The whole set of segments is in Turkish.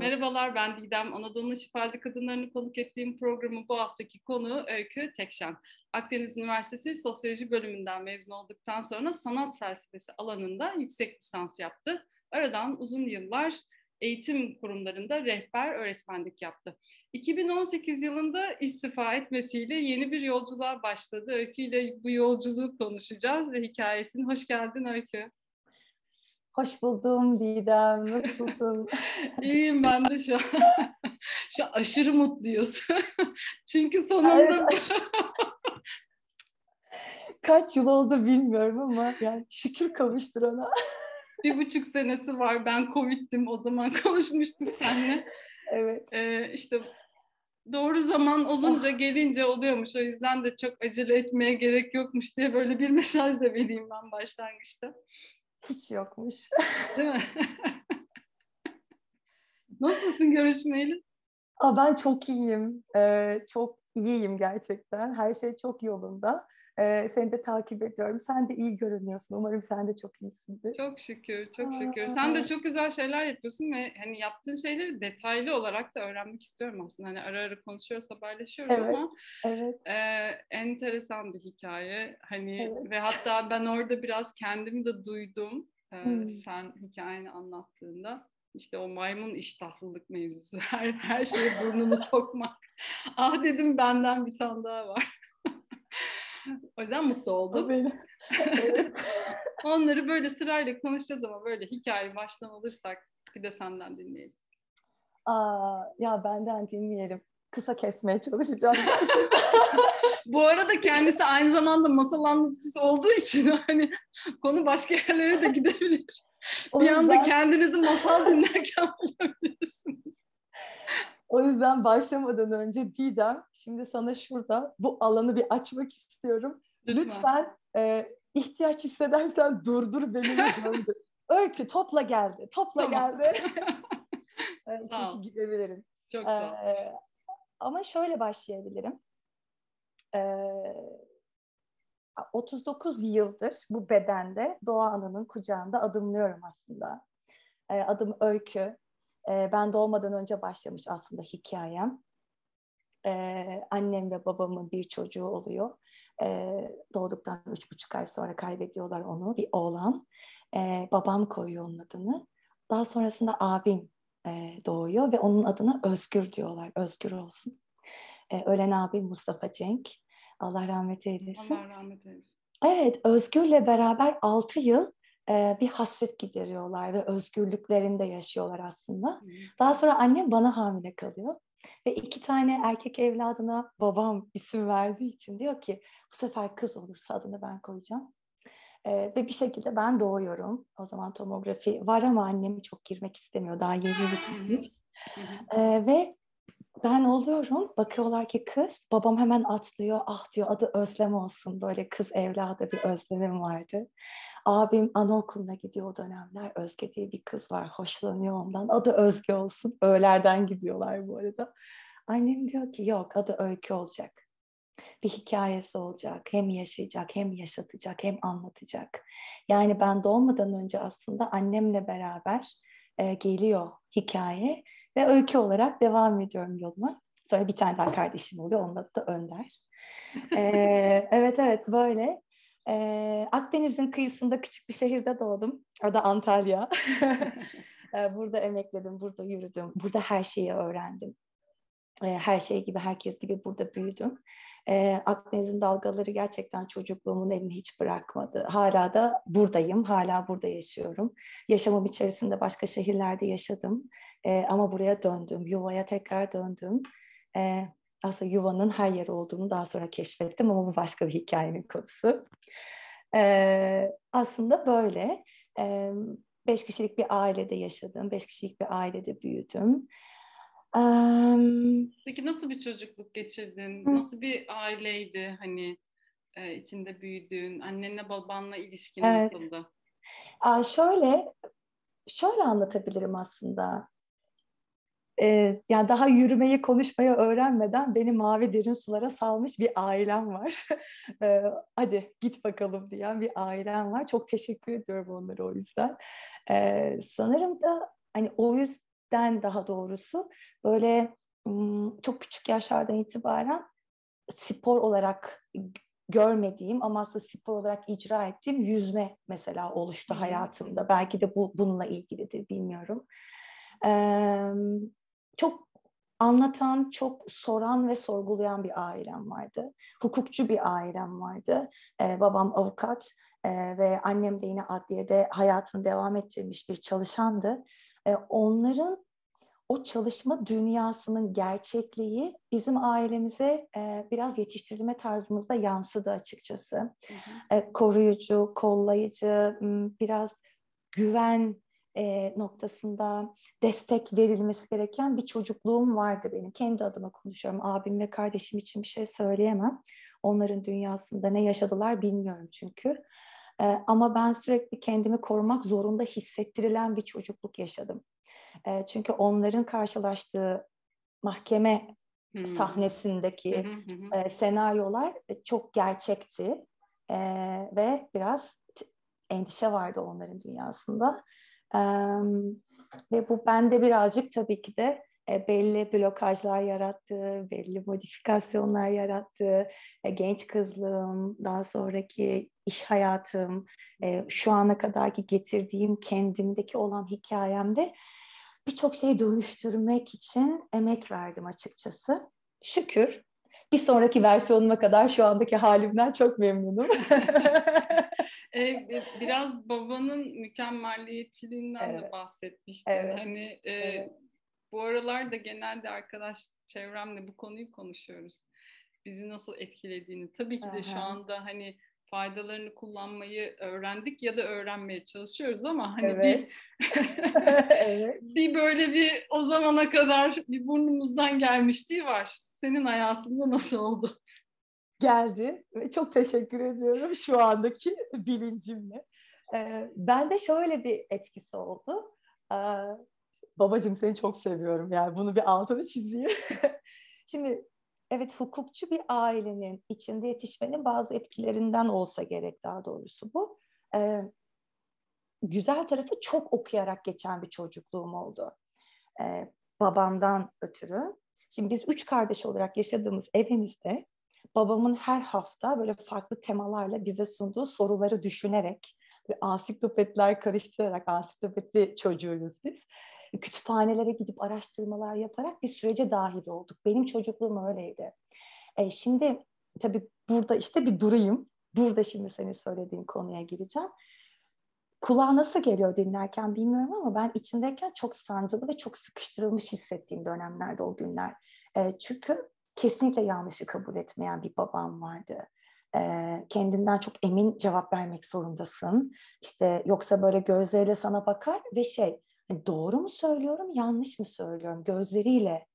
Merhabalar ben Didem. Anadolu'nun şifacı kadınlarını konuk ettiğim programın bu haftaki konu Öykü Tekşen. Akdeniz Üniversitesi Sosyoloji bölümünden mezun olduktan sonra sanat felsefesi alanında yüksek lisans yaptı. Aradan uzun yıllar eğitim kurumlarında rehber öğretmenlik yaptı. 2018 yılında istifa etmesiyle yeni bir yolculuğa başladı. Öykü ile bu yolculuğu konuşacağız ve hikayesini. Hoş geldin Öykü. Hoş buldum Didem. Nasılsın? İyiyim ben de şu an. şu aşırı mutluyuz. Çünkü sonunda evet. kaç yıl oldu bilmiyorum ama yani şükür kavuşturana. bir buçuk senesi var. Ben Covid'dim. O zaman konuşmuştuk seninle. Evet. Ee, işte doğru zaman olunca oh. gelince oluyormuş. O yüzden de çok acele etmeye gerek yokmuş diye böyle bir mesaj da vereyim ben başlangıçta. Hiç yokmuş. Değil mi? Nasılsın görüşmeyeli? Aa, ben çok iyiyim. Ee, çok iyiyim gerçekten. Her şey çok yolunda. Ee, seni de takip ediyorum. Sen de iyi görünüyorsun. Umarım sen de çok iyisindir. Çok şükür, çok şükür. Aa, sen de çok güzel şeyler yapıyorsun ve hani yaptığın şeyleri detaylı olarak da öğrenmek istiyorum aslında. Hani ara ara konuşuyoruz, haberleşiyoruz evet, ama evet. E, enteresan bir hikaye. Hani evet. ve hatta ben orada biraz kendimi de duydum. E, hmm. Sen hikayeni anlattığında işte o maymun iştahlılık mevzusu. Her, her şeye burnunu sokmak. ah dedim benden bir tane daha var. O yüzden mutlu oldum. Onları böyle sırayla konuşacağız ama böyle hikaye baştan alırsak bir de senden dinleyelim. Aa, ya benden dinleyelim. Kısa kesmeye çalışacağım. Bu arada kendisi aynı zamanda masal anlatıcısı olduğu için hani konu başka yerlere de gidebilir. O bir yüzden... anda kendinizi masal dinlerken bulabilirsiniz. O yüzden başlamadan önce Didem, şimdi sana şurada bu alanı bir açmak istiyorum. Lütfen, Lütfen e, ihtiyaç hissedersen durdur beni döndür. Öykü topla geldi, topla tamam. geldi. sağ ol. gidebilirim. Çok sağ ol. Ee, ama şöyle başlayabilirim. Ee, 39 yıldır bu bedende Doğa Ana'nın kucağında adımlıyorum aslında. Ee, adım Öykü. Ee, ben doğmadan önce başlamış aslında hikayem. Ee, annem ve babamın bir çocuğu oluyor. Ee, doğduktan üç buçuk ay sonra kaybediyorlar onu, bir oğlan. Ee, babam koyuyor onun adını. Daha sonrasında abim e, doğuyor ve onun adına Özgür diyorlar. Özgür olsun. Ee, ölen abim Mustafa Cenk. Allah rahmet eylesin. Allah rahmet eylesin. Evet, Özgür'le beraber altı yıl e, bir hasret gideriyorlar ve özgürlüklerinde yaşıyorlar aslında. Daha sonra annem bana hamile kalıyor. Ve iki tane erkek evladına babam isim verdiği için diyor ki bu sefer kız olursa adını ben koyacağım. Ee, ve bir şekilde ben doğuyorum. O zaman tomografi var ama annem çok girmek istemiyor. Daha yeni bitirmiş. ee, ve ben oluyorum. Bakıyorlar ki kız. Babam hemen atlıyor. Ah diyor adı Özlem olsun. Böyle kız evladı bir özlemim vardı. Abim anaokuluna gidiyor o dönemler. Özge diye bir kız var. Hoşlanıyor ondan. Adı Özge olsun. Öğlerden gidiyorlar bu arada. Annem diyor ki yok adı Öykü olacak. Bir hikayesi olacak. Hem yaşayacak, hem yaşatacak, hem anlatacak. Yani ben doğmadan önce aslında annemle beraber e, geliyor hikaye ve öykü olarak devam ediyorum yoluma. Sonra bir tane daha kardeşim oluyor. Onun adı da Önder. ee, evet evet böyle. Ee, Akdeniz'in kıyısında küçük bir şehirde doğdum. O da Antalya. burada emekledim, burada yürüdüm, burada her şeyi öğrendim. her şey gibi, herkes gibi burada büyüdüm. Akdeniz'in dalgaları gerçekten çocukluğumun elini hiç bırakmadı. Hala da buradayım, hala burada yaşıyorum. Yaşamım içerisinde başka şehirlerde yaşadım. ama buraya döndüm, yuvaya tekrar döndüm. Aslında yuvanın her yeri olduğunu daha sonra keşfettim ama bu başka bir hikayenin konusu. aslında böyle. beş kişilik bir ailede yaşadım, beş kişilik bir ailede büyüdüm. Um, Peki nasıl bir çocukluk geçirdin? Hı. Nasıl bir aileydi hani e, içinde büyüdüğün? Annenle babanla ilişkin evet. nasıldı? Aa, şöyle şöyle anlatabilirim aslında. Ee, yani daha yürümeyi, konuşmayı öğrenmeden beni mavi derin sulara salmış bir ailem var. ee, hadi git bakalım diyen bir ailem var. Çok teşekkür ediyorum onlara o yüzden. Ee, sanırım da hani o yüzden daha doğrusu böyle çok küçük yaşlardan itibaren spor olarak görmediğim ama aslında spor olarak icra ettiğim yüzme mesela oluştu hayatımda. Belki de bu bununla ilgilidir bilmiyorum. Ee, çok anlatan, çok soran ve sorgulayan bir ailem vardı. Hukukçu bir ailem vardı. Ee, babam avukat e, ve annem de yine adliyede hayatını devam ettirmiş bir çalışandı. E, onların o çalışma dünyasının gerçekliği bizim ailemize e, biraz yetiştirilme tarzımızda yansıdı açıkçası. Hı hı. E, koruyucu, kollayıcı, biraz güven e, noktasında destek verilmesi gereken bir çocukluğum vardı benim. Kendi adıma konuşuyorum. Abim ve kardeşim için bir şey söyleyemem. Onların dünyasında ne yaşadılar bilmiyorum çünkü. E, ama ben sürekli kendimi korumak zorunda hissettirilen bir çocukluk yaşadım. E, çünkü onların karşılaştığı mahkeme hmm. sahnesindeki hmm. e, senaryolar çok gerçekti e, ve biraz endişe vardı onların dünyasında. Ve bu bende birazcık tabii ki de e, belli blokajlar yarattı, belli modifikasyonlar yarattı. E, genç kızlığım, daha sonraki iş hayatım, e, şu ana kadarki getirdiğim kendimdeki olan hikayemde birçok şeyi dönüştürmek için emek verdim açıkçası. Şükür bir sonraki versiyonuma kadar şu andaki halimden çok memnunum. e, biraz babanın mükemmelliyetçiliğinden evet. de bahsetmiştin. Evet. Hani e, evet. bu aralarda genelde arkadaş çevremle bu konuyu konuşuyoruz. Bizi nasıl etkilediğini. Tabii ki de Aha. şu anda hani faydalarını kullanmayı öğrendik ya da öğrenmeye çalışıyoruz ama hani evet. bir evet. bir böyle bir o zamana kadar bir burnumuzdan gelmişliği var. Senin hayatında nasıl oldu? Geldi ve çok teşekkür ediyorum şu andaki bilincimle. Ee, ben de şöyle bir etkisi oldu. Ee, babacığım seni çok seviyorum yani bunu bir altını çizeyim. Şimdi evet hukukçu bir ailenin içinde yetişmenin bazı etkilerinden olsa gerek daha doğrusu bu. Ee, güzel tarafı çok okuyarak geçen bir çocukluğum oldu. Ee, babamdan ötürü. Şimdi biz üç kardeş olarak yaşadığımız evimizde babamın her hafta böyle farklı temalarla bize sunduğu soruları düşünerek ve ansiklopediler karıştırarak ansiklopedi çocuğuyuz biz kütüphanelere gidip araştırmalar yaparak bir sürece dahil olduk. Benim çocukluğum öyleydi. E, şimdi tabii burada işte bir durayım. Burada şimdi senin söylediğin konuya gireceğim. Kulağa nasıl geliyor dinlerken bilmiyorum ama ben içindeyken çok sancılı ve çok sıkıştırılmış hissettiğim dönemlerde o günler. E, çünkü kesinlikle yanlışı kabul etmeyen bir babam vardı. E, kendinden çok emin cevap vermek zorundasın. İşte yoksa böyle gözleriyle sana bakar ve şey doğru mu söylüyorum, yanlış mı söylüyorum gözleriyle.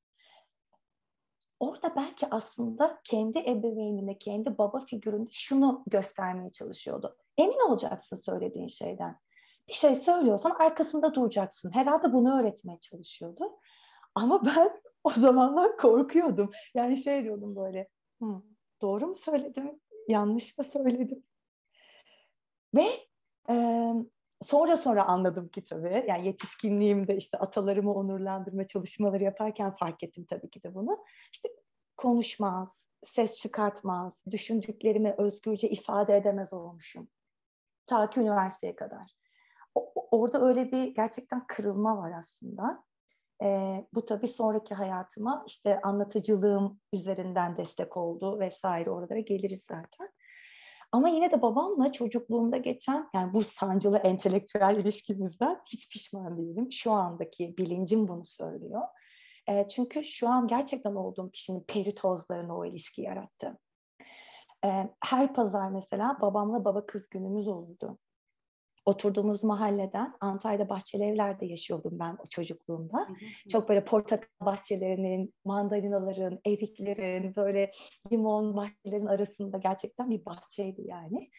Orada belki aslında kendi ebeveynine, kendi baba figüründe şunu göstermeye çalışıyordu. Emin olacaksın söylediğin şeyden. Bir şey söylüyorsan arkasında duracaksın. Herhalde bunu öğretmeye çalışıyordu. Ama ben o zamanlar korkuyordum. Yani şey diyordum böyle, doğru mu söyledim, yanlış mı söyledim? Ve e, sonra sonra anladım ki tabii. Yani yetişkinliğimde işte atalarımı onurlandırma çalışmaları yaparken fark ettim tabii ki de bunu. İşte konuşmaz, ses çıkartmaz, düşündüklerimi özgürce ifade edemez olmuşum. Ta ki üniversiteye kadar. O, orada öyle bir gerçekten kırılma var aslında. E, bu tabii sonraki hayatıma işte anlatıcılığım üzerinden destek oldu vesaire oralara geliriz zaten. Ama yine de babamla çocukluğumda geçen yani bu sancılı entelektüel ilişkimizden hiç pişman değilim. Şu andaki bilincim bunu söylüyor. E, çünkü şu an gerçekten olduğum kişinin peritozlarına o ilişki yarattı. E, her pazar mesela babamla baba kız günümüz olurdu oturduğumuz mahalleden Antalya'da bahçeli evlerde yaşıyordum ben o çocukluğumda. Hı hı. Çok böyle portakal bahçelerinin, mandalinaların, eriklerin, böyle limon bahçelerin arasında gerçekten bir bahçeydi yani.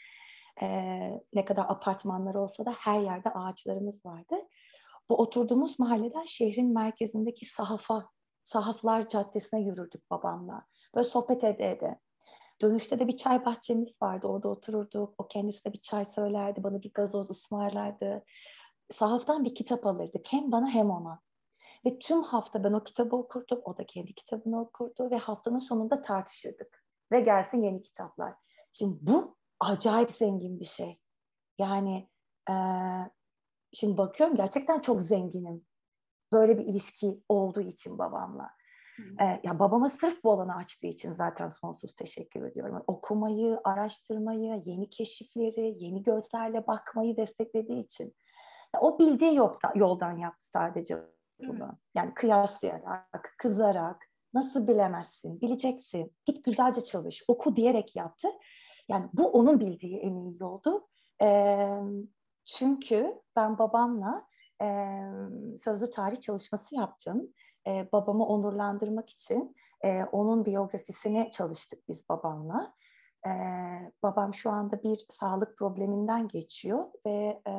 Ee, ne kadar apartmanlar olsa da her yerde ağaçlarımız vardı. Bu oturduğumuz mahalleden şehrin merkezindeki sahafa, Sahaflar Caddesi'ne yürürdük babamla. Böyle sohbet ede ede. Dönüşte de bir çay bahçemiz vardı. Orada otururduk. O kendisi de bir çay söylerdi. Bana bir gazoz ısmarlardı. Sahaftan bir kitap alırdık. Hem bana hem ona. Ve tüm hafta ben o kitabı okurdum, o da kendi kitabını okurdu ve haftanın sonunda tartışırdık. Ve gelsin yeni kitaplar. Şimdi bu acayip zengin bir şey. Yani e, şimdi bakıyorum gerçekten çok zenginim. Böyle bir ilişki olduğu için babamla. Ee, ya babama sırf bu alanı açtığı için zaten sonsuz teşekkür ediyorum. Okumayı, araştırmayı, yeni keşifleri, yeni gözlerle bakmayı desteklediği için. Ya, o bildiği yolda, yoldan yaptı sadece bunu. Yani kıyaslayarak, kızarak, nasıl bilemezsin, bileceksin, git güzelce çalış, oku diyerek yaptı. Yani bu onun bildiği en iyi yoldu. E, çünkü ben babamla e, sözlü tarih çalışması yaptım e, babamı onurlandırmak için e, onun biyografisini çalıştık biz babamla. E, babam şu anda bir sağlık probleminden geçiyor ve e,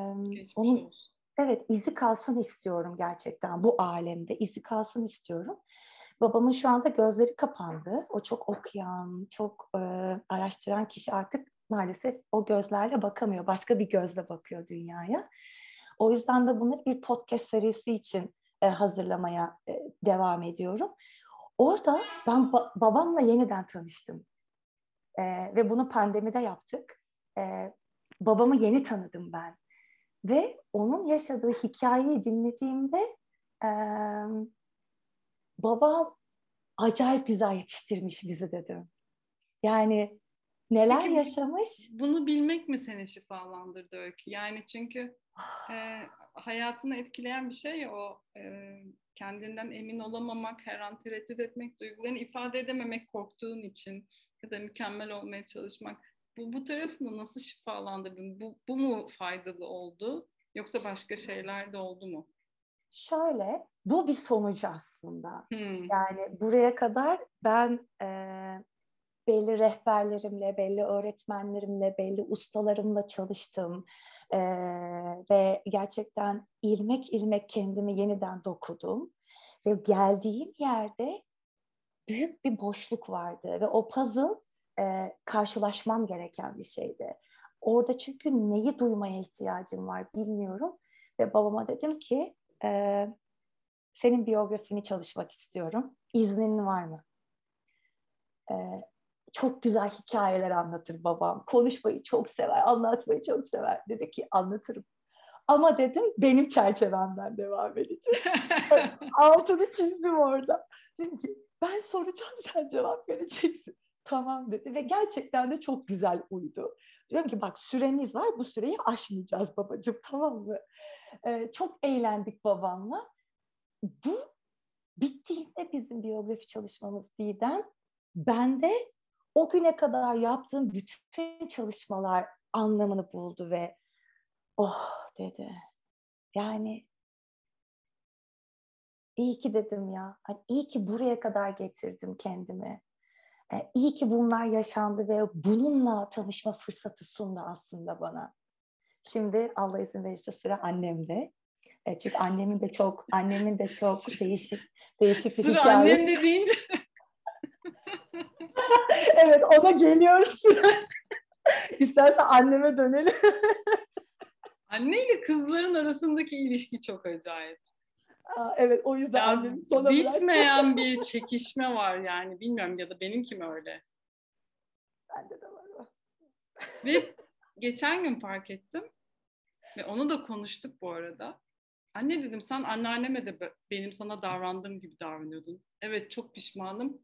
onun evet izi kalsın istiyorum gerçekten bu alemde izi kalsın istiyorum. Babamın şu anda gözleri kapandı. O çok okuyan, çok e, araştıran kişi artık maalesef o gözlerle bakamıyor. Başka bir gözle bakıyor dünyaya. O yüzden de bunları bir podcast serisi için e, hazırlamaya e, devam ediyorum. Orada ben ba- babamla yeniden tanıştım. E, ve bunu pandemide yaptık. E, babamı yeni tanıdım ben. Ve onun yaşadığı hikayeyi dinlediğimde e, babam acayip güzel yetiştirmiş bizi dedim. Yani neler Peki, yaşamış? Bunu bilmek mi seni şifalandırdı Öykü? Yani çünkü e, hayatını etkileyen bir şey o e, kendinden emin olamamak, her an tereddüt etmek, duygularını ifade edememek korktuğun için ya da mükemmel olmaya çalışmak. Bu, bu tarafını nasıl şifalandırdın? Bu, bu mu faydalı oldu? Yoksa başka şeyler de oldu mu? Şöyle, bu bir sonucu aslında. Hmm. Yani buraya kadar ben e, belli rehberlerimle, belli öğretmenlerimle, belli ustalarımla çalıştım. Ee, ve gerçekten ilmek ilmek kendimi yeniden dokudum. Ve geldiğim yerde büyük bir boşluk vardı ve o puzzle e, karşılaşmam gereken bir şeydi. Orada çünkü neyi duymaya ihtiyacım var bilmiyorum. Ve babama dedim ki e, senin biyografini çalışmak istiyorum. İznin var mı? E, çok güzel hikayeler anlatır babam. Konuşmayı çok sever, anlatmayı çok sever. Dedi ki anlatırım. Ama dedim benim çerçevemden devam edeceğiz. Altını çizdim orada. Dedim ki ben soracağım sen cevap vereceksin. Tamam dedi ve gerçekten de çok güzel uydu. Diyorum ki bak süremiz var bu süreyi aşmayacağız babacığım tamam mı? Ee, çok eğlendik babamla. Bu bittiğinde bizim biyografi çalışmamız Didem bende o güne kadar yaptığım bütün çalışmalar anlamını buldu ve oh dedi. Yani iyi ki dedim ya. Hani iyi ki buraya kadar getirdim kendimi. E, iyi ki bunlar yaşandı ve bununla tanışma fırsatı sundu aslında bana. Şimdi Allah izin verirse sıra annemde. E, çünkü annemin de çok annemin de çok değişik değişik bir sıra hikayesi. Sıra annemde deyince evet ona geliyoruz. İstersen anneme dönelim. Anne ile kızların arasındaki ilişki çok acayip. Aa, evet o yüzden ya, annemi sona Bitmeyen bir çekişme var yani bilmiyorum ya da benimki mi öyle? Bende de var. Ve geçen gün fark ettim ve onu da konuştuk bu arada. Anne dedim sen anneanneme de benim sana davrandığım gibi davranıyordun. Evet çok pişmanım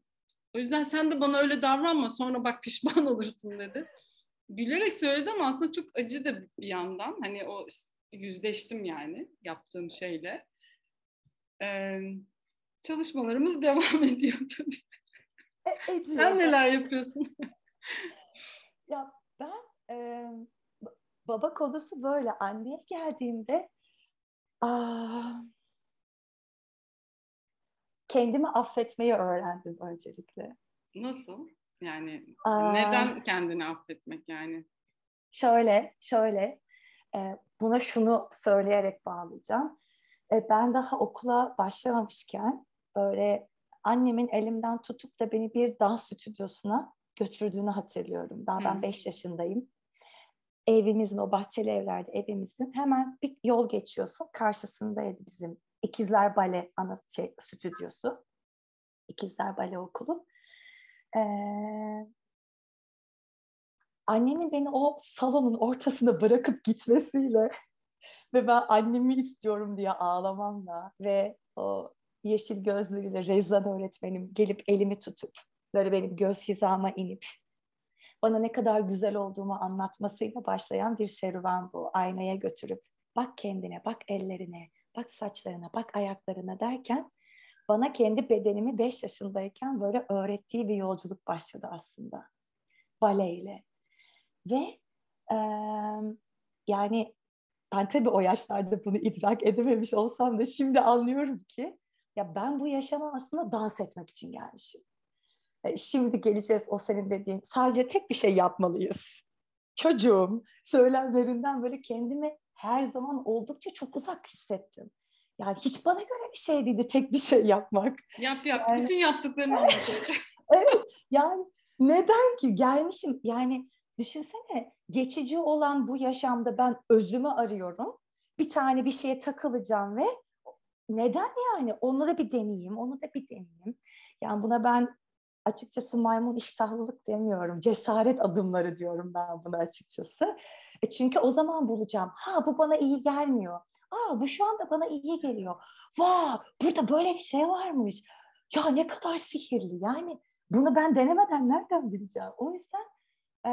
o yüzden sen de bana öyle davranma sonra bak pişman olursun dedi. Gülerek söyledi ama aslında çok acı da bir yandan. Hani o yüzleştim yani yaptığım şeyle. Ee, çalışmalarımız devam ediyor tabii. E, Sen neler yapıyorsun? ya ben e, baba konusu böyle. Anneye geldiğimde aa, kendimi affetmeyi öğrendim öncelikle. Nasıl? Yani Aa, neden kendini affetmek yani? Şöyle, şöyle. E, buna şunu söyleyerek bağlayacağım. E, ben daha okula başlamamışken böyle annemin elimden tutup da beni bir dans stüdyosuna götürdüğünü hatırlıyorum. Daha ben 5 yaşındayım. Evimizin, o bahçeli evlerde evimizin hemen bir yol geçiyorsun. Karşısındaydı bizim İkizler Bale ana şey, stüdyosu. İkizler Bale Okulu. Ee, annemin beni o salonun ortasında bırakıp gitmesiyle ve ben annemi istiyorum diye ağlamamla ve o yeşil gözleriyle Rezan öğretmenim gelip elimi tutup böyle benim göz hizama inip bana ne kadar güzel olduğumu anlatmasıyla başlayan bir serüven bu. Aynaya götürüp bak kendine, bak ellerine, bak saçlarına, bak ayaklarına derken bana kendi bedenimi 5 yaşındayken böyle öğrettiği bir yolculuk başladı aslında. Baleyle. Ve e, yani ben tabii o yaşlarda bunu idrak edememiş olsam da şimdi anlıyorum ki ya ben bu yaşama aslında dans etmek için gelmişim. E, şimdi geleceğiz o senin dediğin. Sadece tek bir şey yapmalıyız. Çocuğum söylemlerinden böyle kendimi her zaman oldukça çok uzak hissettim. Yani hiç bana göre bir şey değildi tek bir şey yapmak. Yap yap. Yani... Bütün yaptıklarını anlatacak. evet. Yani neden ki gelmişim yani düşünsene geçici olan bu yaşamda ben özümü arıyorum. Bir tane bir şeye takılacağım ve neden yani onu da bir deneyeyim, onu da bir deneyeyim. Yani buna ben açıkçası maymun iştahlılık demiyorum. Cesaret adımları diyorum ben buna açıkçası. E çünkü o zaman bulacağım. Ha bu bana iyi gelmiyor. Aa bu şu anda bana iyi geliyor. Vaa burada böyle bir şey varmış. Ya ne kadar sihirli. Yani bunu ben denemeden nereden bileceğim? O yüzden e,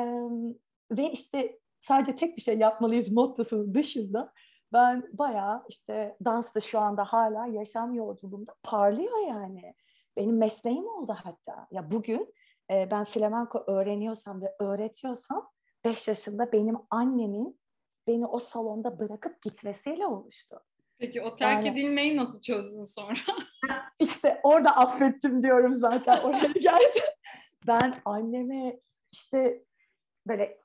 ve işte sadece tek bir şey yapmalıyız mottosunun dışında ben bayağı işte dans da şu anda hala yaşam yolculuğumda parlıyor yani. Benim mesleğim oldu hatta. Ya bugün e, ben flamenko öğreniyorsam ve öğretiyorsam 5 yaşında benim annemin beni o salonda bırakıp gitmesiyle oluştu. Peki o terk yani, edilmeyi nasıl çözdün sonra? İşte orada affettim diyorum zaten oraya geldi. Ben anneme işte böyle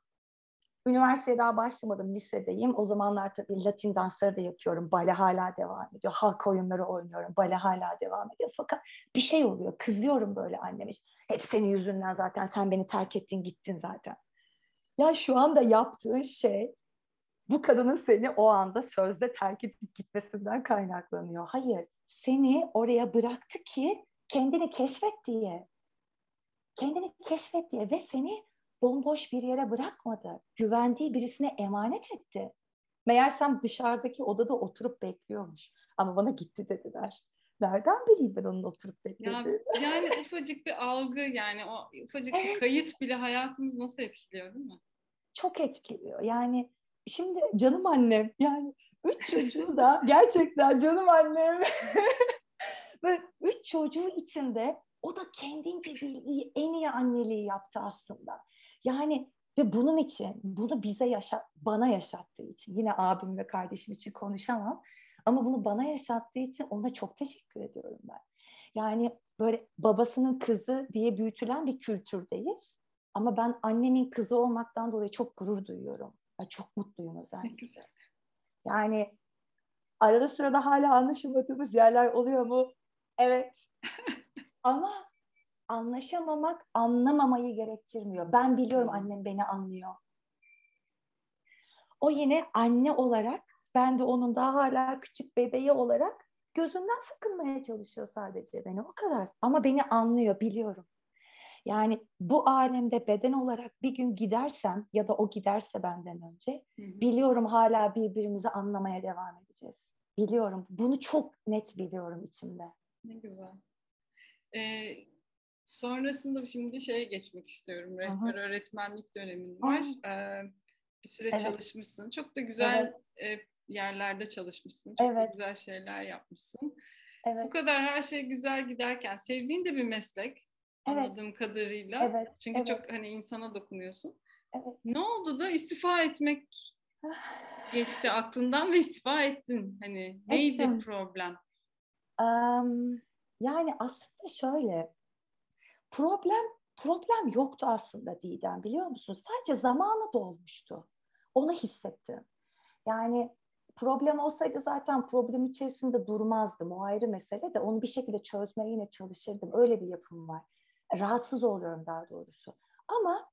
Üniversiteye daha başlamadım, lisedeyim. O zamanlar tabii Latin dansları da yapıyorum. Bale hala devam ediyor. Halk oyunları oynuyorum. Bale hala devam ediyor. Fakat bir şey oluyor. Kızıyorum böyle anneme. Hep senin yüzünden zaten. Sen beni terk ettin gittin zaten. Ya şu anda yaptığın şey bu kadının seni o anda sözde terk edip gitmesinden kaynaklanıyor. Hayır, seni oraya bıraktı ki kendini keşfet diye. Kendini keşfet diye ve seni bomboş bir yere bırakmadı. Güvendiği birisine emanet etti. Meğersem dışarıdaki odada oturup bekliyormuş. Ama bana gitti dediler. Nereden bileyim ben onun oturup beklediğini? Ya, yani ufacık bir algı yani o ufacık bir kayıt bile hayatımız nasıl etkiliyor değil mi? Çok etkiliyor. Yani şimdi canım annem yani üç çocuğu da gerçekten canım annem böyle üç çocuğu içinde o da kendince bildiği en iyi anneliği yaptı aslında. Yani ve bunun için, bunu bize yaşa, bana yaşattığı için, yine abim ve kardeşim için konuşamam. Ama bunu bana yaşattığı için ona çok teşekkür ediyorum ben. Yani böyle babasının kızı diye büyütülen bir kültürdeyiz. Ama ben annemin kızı olmaktan dolayı çok gurur duyuyorum. Ben çok mutluyum özellikle. Yani arada sırada hala anlaşamadığımız yerler oluyor mu? Evet. Ama anlaşamamak anlamamayı gerektirmiyor. Ben biliyorum annem beni anlıyor. O yine anne olarak ben de onun daha hala küçük bebeği olarak gözünden sıkılmaya çalışıyor sadece beni o kadar. Ama beni anlıyor biliyorum. Yani bu alemde beden olarak bir gün gidersem ya da o giderse benden önce hı hı. biliyorum hala birbirimizi anlamaya devam edeceğiz. Biliyorum. Bunu çok net biliyorum içimde. Ne güzel. Ee, Sonrasında şimdi şeye geçmek istiyorum. Rehber Aha. öğretmenlik dönemin var. Ee, bir süre evet. çalışmışsın. Çok da güzel evet. e, yerlerde çalışmışsın. Çok evet. da güzel şeyler yapmışsın. Evet. Bu kadar her şey güzel giderken sevdiğin de bir meslek evet. anladığım kadarıyla. Evet. Çünkü evet. çok hani insana dokunuyorsun. Evet. Ne oldu da istifa etmek geçti aklından ve istifa ettin. Hani neydi Ettim. problem? Um, yani aslında şöyle problem problem yoktu aslında Didem biliyor musun? Sadece zamanı dolmuştu. Onu hissettim. Yani problem olsaydı zaten problem içerisinde durmazdım. O ayrı mesele de onu bir şekilde çözmeye yine çalışırdım. Öyle bir yapım var. Rahatsız oluyorum daha doğrusu. Ama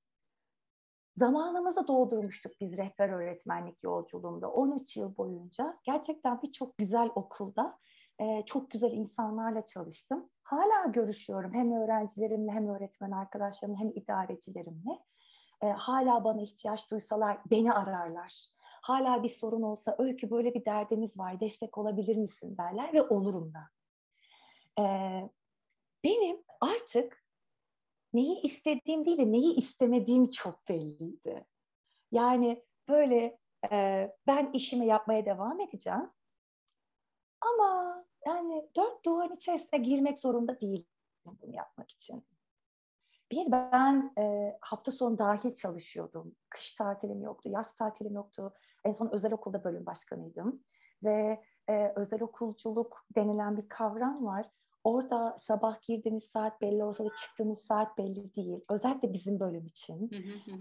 zamanımızı doldurmuştuk biz rehber öğretmenlik yolculuğunda 13 yıl boyunca. Gerçekten birçok güzel okulda e, çok güzel insanlarla çalıştım. Hala görüşüyorum hem öğrencilerimle hem öğretmen arkadaşlarımla hem idarecilerimle. E, hala bana ihtiyaç duysalar beni ararlar. Hala bir sorun olsa öykü böyle bir derdimiz var destek olabilir misin derler ve olurum da. E, benim artık neyi istediğim değil de neyi istemediğim çok belliydi. Yani böyle ben işimi yapmaya devam edeceğim. Ama yani dört duvarın içerisine girmek zorunda değilim bunu yapmak için. Bir, ben e, hafta sonu dahil çalışıyordum. Kış tatilim yoktu, yaz tatilim yoktu. En son özel okulda bölüm başkanıydım. Ve e, özel okulculuk denilen bir kavram var. Orada sabah girdiğimiz saat belli olsa da çıktığımız saat belli değil. Özellikle bizim bölüm için.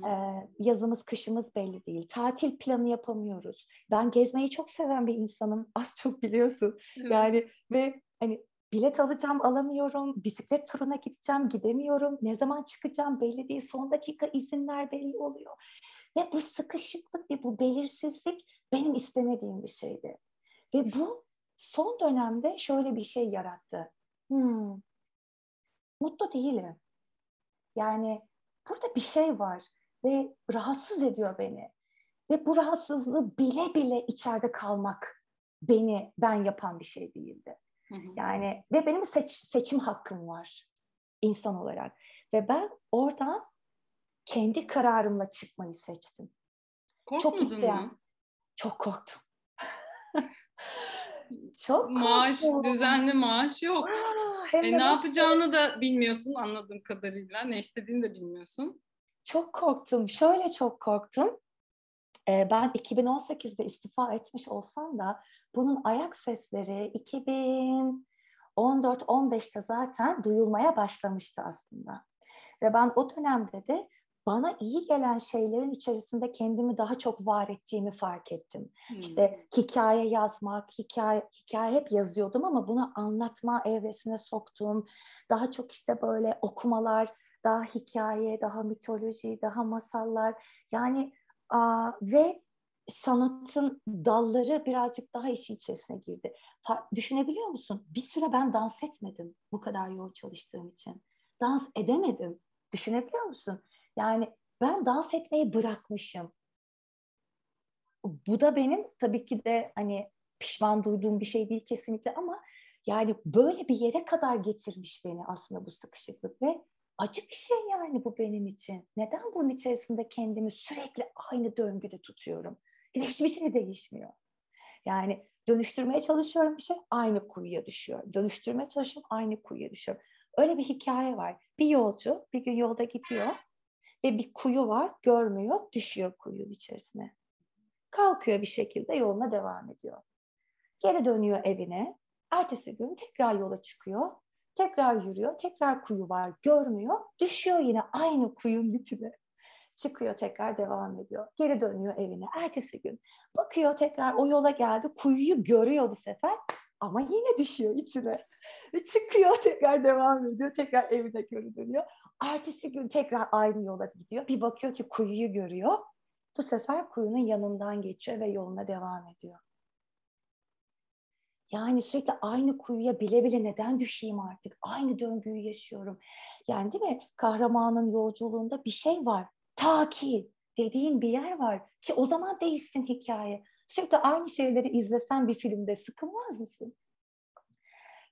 Ee, yazımız, kışımız belli değil. Tatil planı yapamıyoruz. Ben gezmeyi çok seven bir insanım. Az çok biliyorsun. Yani ve hani bilet alacağım alamıyorum. Bisiklet turuna gideceğim gidemiyorum. Ne zaman çıkacağım belli değil. Son dakika izinler belli oluyor. Ve bu sıkışıklık ve bu belirsizlik benim istemediğim bir şeydi. Ve bu son dönemde şöyle bir şey yarattı hmm, mutlu değilim. Yani burada bir şey var ve rahatsız ediyor beni. Ve bu rahatsızlığı bile bile içeride kalmak beni ben yapan bir şey değildi. Yani ve benim seç, seçim hakkım var insan olarak. Ve ben oradan kendi kararımla çıkmayı seçtim. Korkmadın çok isteyen, mı? Çok korktum. Çok maaş, korktum. düzenli maaş yok. Aa, e, ne yapacağını da bilmiyorsun anladığım kadarıyla. Ne istediğini de bilmiyorsun. Çok korktum. Şöyle çok korktum. Ee, ben 2018'de istifa etmiş olsam da bunun ayak sesleri 2014-15'te zaten duyulmaya başlamıştı aslında. Ve ben o dönemde de bana iyi gelen şeylerin içerisinde kendimi daha çok var ettiğimi fark ettim. Hmm. İşte hikaye yazmak, hikaye hikaye hep yazıyordum ama bunu anlatma evresine soktum. Daha çok işte böyle okumalar, daha hikaye, daha mitoloji, daha masallar. Yani a, ve sanatın dalları birazcık daha işi içerisine girdi. Düşünebiliyor musun? Bir süre ben dans etmedim bu kadar yoğun çalıştığım için. Dans edemedim. Düşünebiliyor musun? Yani ben dans etmeyi bırakmışım. Bu da benim tabii ki de hani pişman duyduğum bir şey değil kesinlikle ama yani böyle bir yere kadar getirmiş beni aslında bu sıkışıklık ve acı bir şey yani bu benim için. Neden bunun içerisinde kendimi sürekli aynı döngüde tutuyorum? Hiçbir şey değişmiyor. Yani dönüştürmeye çalışıyorum bir şey aynı kuyuya düşüyor. Dönüştürmeye çalışıyorum aynı kuyuya düşüyorum. Öyle bir hikaye var. Bir yolcu bir gün yolda gidiyor ve bir kuyu var görmüyor düşüyor kuyunun içerisine. Kalkıyor bir şekilde yoluna devam ediyor. Geri dönüyor evine. Ertesi gün tekrar yola çıkıyor. Tekrar yürüyor. Tekrar kuyu var görmüyor. Düşüyor yine aynı kuyunun içine. Çıkıyor tekrar devam ediyor. Geri dönüyor evine. Ertesi gün bakıyor tekrar o yola geldi. Kuyuyu görüyor bu sefer ama yine düşüyor içine. Ve çıkıyor tekrar devam ediyor. Tekrar evine geri dönüyor. Ertesi gün tekrar aynı yola gidiyor. Bir bakıyor ki kuyuyu görüyor. Bu sefer kuyunun yanından geçiyor ve yoluna devam ediyor. Yani sürekli aynı kuyuya bile bile neden düşeyim artık? Aynı döngüyü yaşıyorum. Yani değil mi? Kahramanın yolculuğunda bir şey var. Ta ki dediğin bir yer var ki o zaman değişsin hikaye. Sürekli aynı şeyleri izlesen bir filmde sıkılmaz mısın?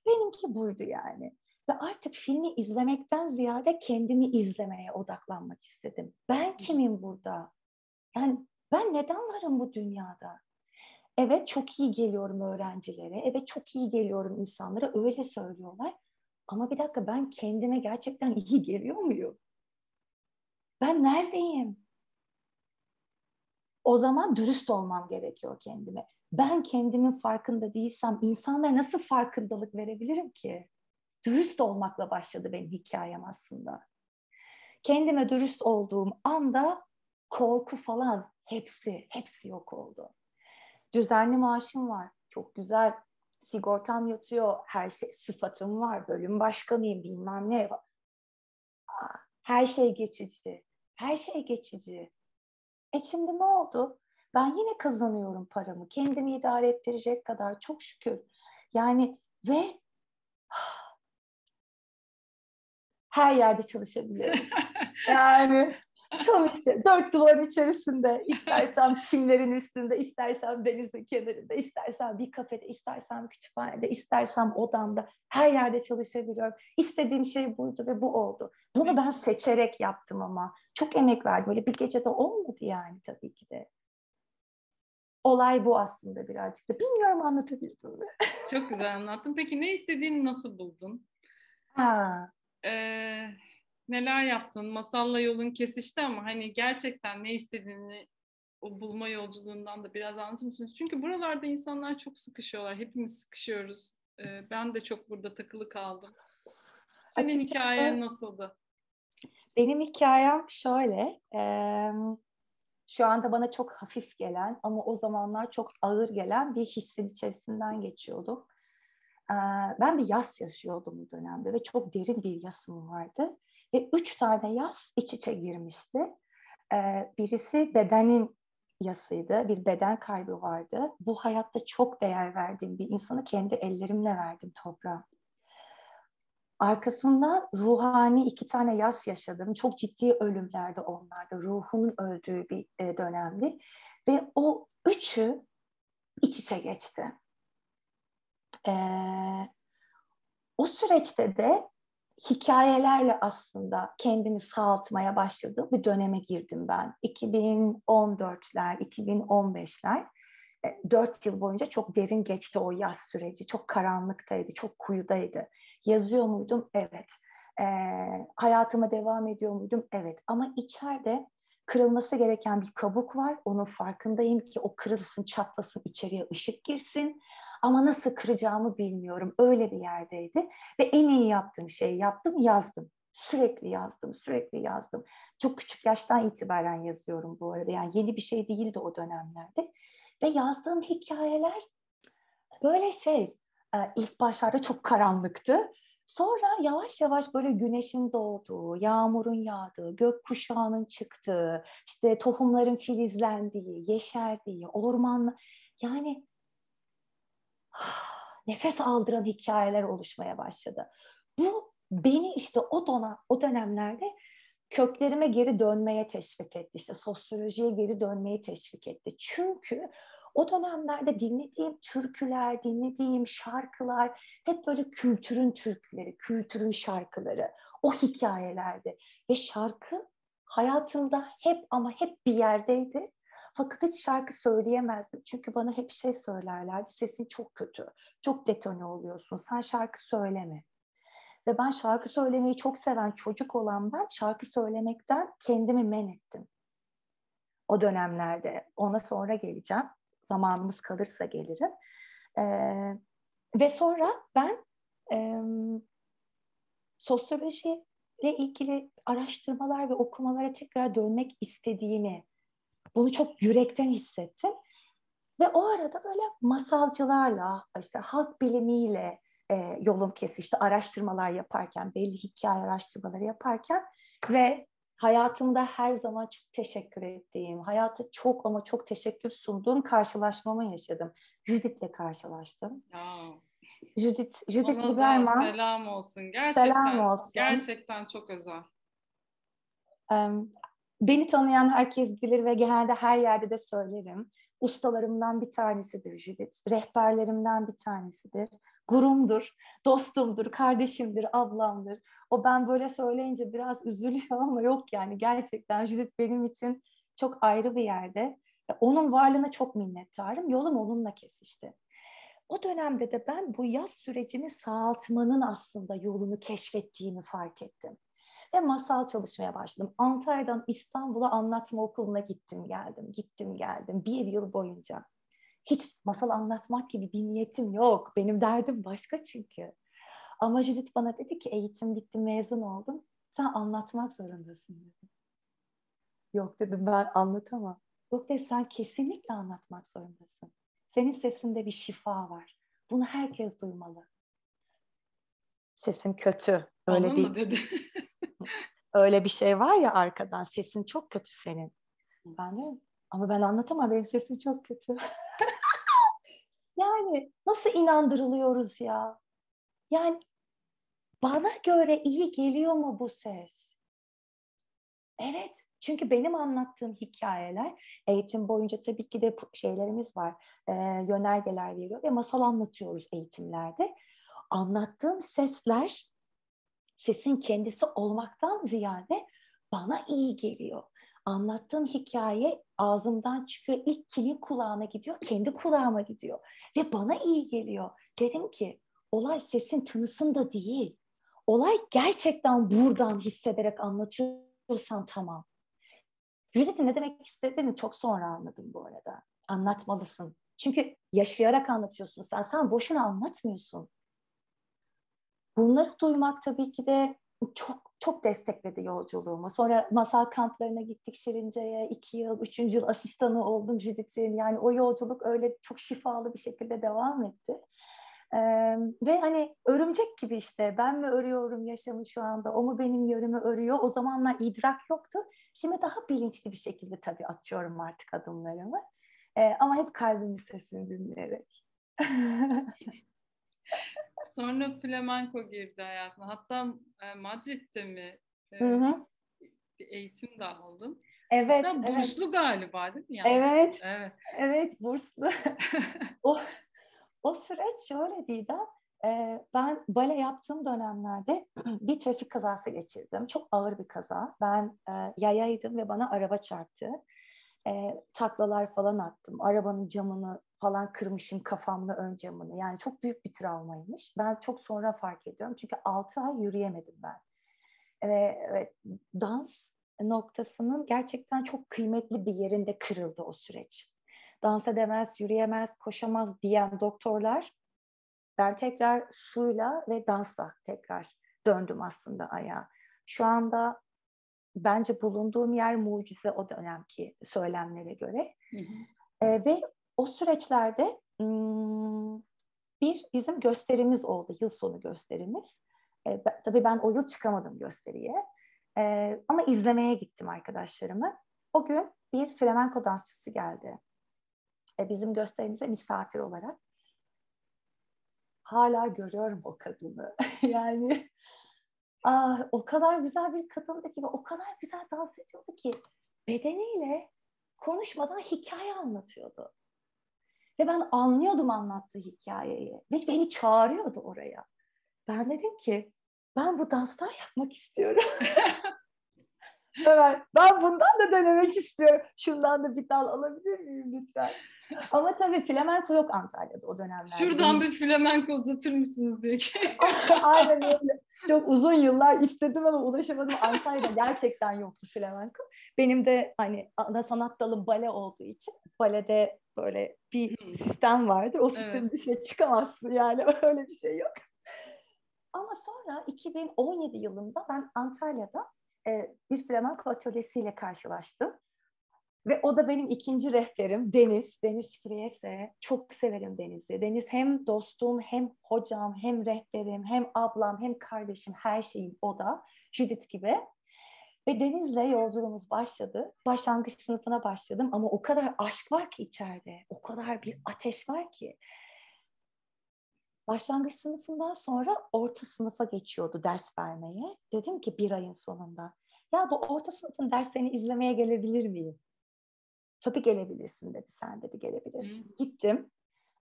Benimki buydu yani. Ve artık filmi izlemekten ziyade kendimi izlemeye odaklanmak istedim. Ben kimim burada? Yani ben neden varım bu dünyada? Evet çok iyi geliyorum öğrencilere, evet çok iyi geliyorum insanlara öyle söylüyorlar. Ama bir dakika ben kendime gerçekten iyi geliyor muyum? Ben neredeyim? O zaman dürüst olmam gerekiyor kendime. Ben kendimin farkında değilsem insanlara nasıl farkındalık verebilirim ki? Dürüst olmakla başladı benim hikayem aslında. Kendime dürüst olduğum anda korku falan hepsi, hepsi yok oldu. Düzenli maaşım var. Çok güzel. Sigortam yatıyor. Her şey, sıfatım var. Bölüm başkanıyım bilmem ne. Her şey geçici. Her şey geçici. E şimdi ne oldu? Ben yine kazanıyorum paramı. Kendimi idare ettirecek kadar çok şükür. Yani Ve her yerde çalışabiliyorum. yani tam işte dört duvarın içerisinde istersem çimlerin üstünde, istersem denizin kenarında, istersem bir kafede, istersem kütüphanede, istersem odamda her yerde çalışabiliyorum. İstediğim şey buydu ve bu oldu. Bunu ben seçerek yaptım ama çok emek verdim. Öyle bir gecede olmadı yani tabii ki de. Olay bu aslında birazcık da. Bilmiyorum anlatabildim mi? Çok güzel anlattın. Peki ne istediğini nasıl buldun? Ha. Neler yaptın? Masalla yolun kesişti ama hani gerçekten ne istediğini o bulma yolculuğundan da biraz anlatır mısınız? Çünkü buralarda insanlar çok sıkışıyorlar. Hepimiz sıkışıyoruz. Ee, ben de çok burada takılı kaldım. Senin Açıkçası, hikayen nasıldı? Benim hikayem şöyle. E, şu anda bana çok hafif gelen ama o zamanlar çok ağır gelen bir hissin içerisinden geçiyordum. E, ben bir yas yaşıyordum bu dönemde ve çok derin bir yasım vardı. Ve üç tane yas iç içe girmişti. Ee, birisi bedenin yasıydı. Bir beden kaybı vardı. Bu hayatta çok değer verdiğim bir insanı kendi ellerimle verdim toprağa. Arkasından ruhani iki tane yas yaşadım. Çok ciddi ölümlerde onlarda. Ruhunun öldüğü bir e, dönemdi. Ve o üçü iç içe geçti. Ee, o süreçte de hikayelerle aslında kendimi sağaltmaya başladığım bir döneme girdim ben. 2014'ler, 2015'ler. E, dört yıl boyunca çok derin geçti o yaz süreci. Çok karanlıktaydı, çok kuyudaydı. Yazıyor muydum? Evet. E, hayatıma devam ediyor muydum? Evet. Ama içeride kırılması gereken bir kabuk var. Onun farkındayım ki o kırılsın, çatlasın, içeriye ışık girsin. Ama nasıl kıracağımı bilmiyorum. Öyle bir yerdeydi. Ve en iyi yaptığım şeyi yaptım, yazdım. Sürekli yazdım, sürekli yazdım. Çok küçük yaştan itibaren yazıyorum bu arada. Yani yeni bir şey değildi o dönemlerde. Ve yazdığım hikayeler böyle şey, e, ilk başlarda çok karanlıktı. Sonra yavaş yavaş böyle güneşin doğduğu, yağmurun yağdığı, gök kuşağının çıktığı, işte tohumların filizlendiği, yeşerdiği, orman yani nefes aldıran hikayeler oluşmaya başladı. Bu beni işte o dona, o dönemlerde köklerime geri dönmeye teşvik etti. İşte sosyolojiye geri dönmeye teşvik etti. Çünkü o dönemlerde dinlediğim türküler, dinlediğim şarkılar hep böyle kültürün türküleri, kültürün şarkıları, o hikayelerde. Ve şarkı hayatımda hep ama hep bir yerdeydi. Fakat hiç şarkı söyleyemezdim. Çünkü bana hep şey söylerlerdi. Sesin çok kötü. Çok detone oluyorsun. Sen şarkı söyleme. Ve ben şarkı söylemeyi çok seven çocuk olan ben şarkı söylemekten kendimi men ettim. O dönemlerde. Ona sonra geleceğim. Zamanımız kalırsa gelirim. Ee, ve sonra ben e, sosyolojiyle ilgili araştırmalar ve okumalara tekrar dönmek istediğimi bunu çok yürekten hissettim. Ve o arada böyle masalcılarla, işte halk bilimiyle e, yolum kesişti. Araştırmalar yaparken, belli hikaye araştırmaları yaparken ve hayatımda her zaman çok teşekkür ettiğim, hayata çok ama çok teşekkür sunduğum karşılaşmamı yaşadım. Judith'le karşılaştım. Ya. Judith, Judith Ona Lieberman. selam olsun. Gerçekten, selam olsun. Gerçekten çok özel. Um, Beni tanıyan herkes bilir ve genelde her yerde de söylerim. Ustalarımdan bir tanesidir Judith, rehberlerimden bir tanesidir. Gurumdur, dostumdur, kardeşimdir, ablamdır. O ben böyle söyleyince biraz üzülüyor ama yok yani gerçekten Judith benim için çok ayrı bir yerde. Onun varlığına çok minnettarım. Yolum onunla kesişti. O dönemde de ben bu yaz sürecini sağaltmanın aslında yolunu keşfettiğini fark ettim ve masal çalışmaya başladım. Antalya'dan İstanbul'a anlatma okuluna gittim geldim, gittim geldim bir yıl boyunca. Hiç masal anlatmak gibi bir niyetim yok. Benim derdim başka çünkü. Ama Judith bana dedi ki eğitim bitti, mezun oldum. Sen anlatmak zorundasın dedi. Yok dedim ben anlatamam. Yok dedi sen kesinlikle anlatmak zorundasın. Senin sesinde bir şifa var. Bunu herkes duymalı. Sesim kötü. Öyle Anladın bir... mı dedi? Öyle bir şey var ya arkadan sesin çok kötü senin. Ben de ama ben anlatamam benim sesim çok kötü. yani nasıl inandırılıyoruz ya? Yani bana göre iyi geliyor mu bu ses? Evet, çünkü benim anlattığım hikayeler eğitim boyunca tabii ki de şeylerimiz var, e, yönergeler veriyor ve masal anlatıyoruz eğitimlerde. Anlattığım sesler sesin kendisi olmaktan ziyade bana iyi geliyor. Anlattığım hikaye ağzımdan çıkıyor. İlk kimin kulağına gidiyor? Kendi kulağıma gidiyor. Ve bana iyi geliyor. Dedim ki olay sesin tınısında değil. Olay gerçekten buradan hissederek anlatıyorsan tamam. Judith'in ne demek istediğini çok sonra anladım bu arada. Anlatmalısın. Çünkü yaşayarak anlatıyorsun sen. Sen boşuna anlatmıyorsun. Bunları duymak tabii ki de çok çok destekledi yolculuğumu. Sonra masal kamplarına gittik Şirince'ye. iki yıl, üçüncü yıl asistanı oldum Judith'in. Yani o yolculuk öyle çok şifalı bir şekilde devam etti. Ee, ve hani örümcek gibi işte ben mi örüyorum yaşamı şu anda, o mu benim yerimi örüyor? O zamanlar idrak yoktu. Şimdi daha bilinçli bir şekilde tabii atıyorum artık adımlarımı. Ee, ama hep kalbimin sesini dinleyerek. Sonra flamenko girdi hayatına. Hatta e, Madrid'de mi e, Hı hı. bir eğitim de aldın. Evet, Hatta evet. burslu galiba değil mi? Yanlış. Evet, Evet. evet burslu. o, o süreç şöyle Didem, e, ben bale yaptığım dönemlerde bir trafik kazası geçirdim. Çok ağır bir kaza. Ben e, yayaydım ve bana araba çarptı. E, taklalar falan attım. Arabanın camını falan kırmışım kafamla ön camını. Yani çok büyük bir travmaymış. Ben çok sonra fark ediyorum. Çünkü 6 ay yürüyemedim ben. Ve evet, dans noktasının gerçekten çok kıymetli bir yerinde kırıldı o süreç. Dans edemez, yürüyemez, koşamaz diyen doktorlar ben tekrar suyla ve dansla tekrar döndüm aslında ayağa. Şu anda bence bulunduğum yer mucize o dönemki söylemlere göre. Hı hı. E, ve o süreçlerde bir bizim gösterimiz oldu, yıl sonu gösterimiz. E, tabii ben o yıl çıkamadım gösteriye. E, ama izlemeye gittim arkadaşlarımı. O gün bir flamenko dansçısı geldi. E, bizim gösterimize misafir olarak. Hala görüyorum o kadını. yani ah, o kadar güzel bir kadındı ki ve o kadar güzel dans ediyordu ki bedeniyle konuşmadan hikaye anlatıyordu. Ve ben anlıyordum anlattığı hikayeyi. Ve beni çağırıyordu oraya. Ben dedim ki ben bu danstan yapmak istiyorum. evet, ben bundan da denemek istiyorum. Şundan da bir dal alabilir miyim lütfen? Ama tabii flamenko yok Antalya'da o dönemlerde. Şuradan bir flamenko uzatır mısınız diye. Aynen öyle. Çok uzun yıllar istedim ama ulaşamadım. Antalya'da gerçekten yoktu flamenko. Benim de hani ana sanat dalım bale olduğu için balede böyle bir hmm. sistem vardır. O sistemin evet. dışına çıkamazsın yani öyle bir şey yok. Ama sonra 2017 yılında ben Antalya'da e, bir flamenko atölyesiyle karşılaştım. Ve o da benim ikinci rehberim Deniz, Deniz Friyese. Çok severim Deniz'i. Deniz hem dostum, hem hocam, hem rehberim, hem ablam, hem kardeşim, her şeyim o da. Judith gibi. Ve Deniz'le yolculuğumuz başladı. Başlangıç sınıfına başladım ama o kadar aşk var ki içeride. O kadar bir ateş var ki. Başlangıç sınıfından sonra orta sınıfa geçiyordu ders vermeye. Dedim ki bir ayın sonunda. Ya bu orta sınıfın derslerini izlemeye gelebilir miyim? Tabii gelebilirsin dedi. Sen dedi gelebilirsin. Hmm. Gittim.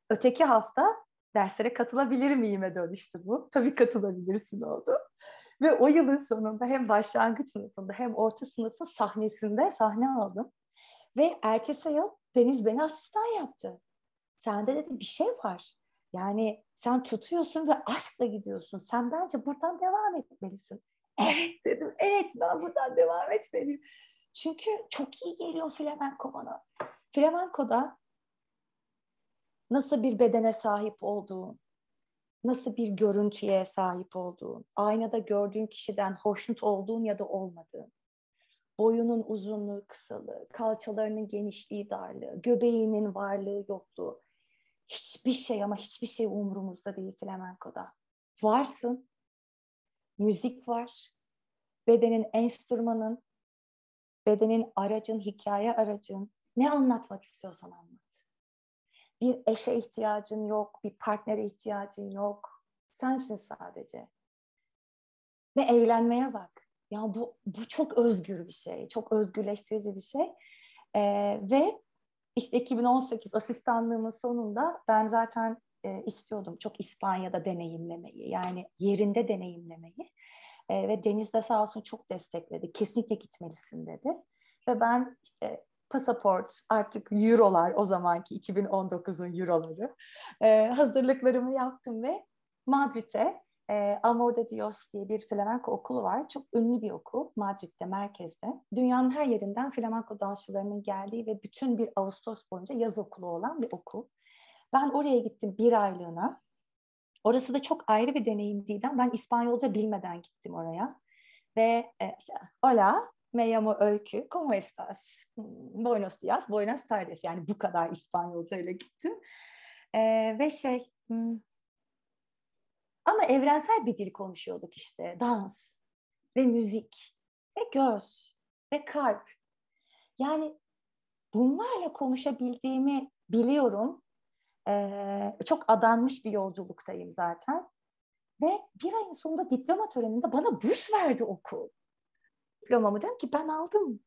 Öteki hafta derslere katılabilir miyime dönüştü bu. Tabii katılabilirsin oldu. Ve o yılın sonunda hem başlangıç sınıfında hem orta sınıfın sahnesinde sahne aldım. Ve ertesi yıl Deniz beni asistan yaptı. Sende dedi bir şey var. Yani sen tutuyorsun ve aşkla gidiyorsun. Sen bence buradan devam etmelisin. Evet dedim. Evet ben buradan devam etmeliyim. Çünkü çok iyi geliyor flamenko bana. Flamenko'da nasıl bir bedene sahip olduğun, nasıl bir görüntüye sahip olduğun, aynada gördüğün kişiden hoşnut olduğun ya da olmadığın, boyunun uzunluğu, kısalığı, kalçalarının genişliği, darlığı, göbeğinin varlığı, yokluğu. Hiçbir şey ama hiçbir şey umurumuzda değil flamenkoda. Varsın, müzik var, bedenin enstrümanın, bedenin aracın, hikaye aracın, ne anlatmak istiyorsan anlat. Bir eşe ihtiyacın yok, bir partnere ihtiyacın yok. Sensin sadece. Ve eğlenmeye bak. Ya bu, bu çok özgür bir şey. Çok özgürleştirici bir şey. Ee, ve işte 2018 asistanlığımın sonunda ben zaten e, istiyordum çok İspanya'da deneyimlemeyi. Yani yerinde deneyimlemeyi. E, ve Deniz de sağ olsun çok destekledi. Kesinlikle gitmelisin dedi. Ve ben işte pasaport artık eurolar o zamanki 2019'un euroları e, hazırlıklarımı yaptım ve Madrid'e e, Amor de Dios diye bir flamenco okulu var. Çok ünlü bir okul Madrid'de, merkezde. Dünyanın her yerinden flamenco dansçılarının geldiği ve bütün bir Ağustos boyunca yaz okulu olan bir okul. Ben oraya gittim bir aylığına. Orası da çok ayrı bir deneyimdiydi. Ben İspanyolca bilmeden gittim oraya. Ve e, işte, hola, me llamo Öykü, ¿cómo estás? Hmm, buenos días, buenas tardes. Yani bu kadar İspanyolca ile gittim. E, ve şey, hmm, ama evrensel bir dil konuşuyorduk işte. Dans ve müzik ve göz ve kalp. Yani bunlarla konuşabildiğimi biliyorum. Ee, çok adanmış bir yolculuktayım zaten. Ve bir ayın sonunda diploma töreninde bana burs verdi okul. Diplomamı diyorum ki ben aldım.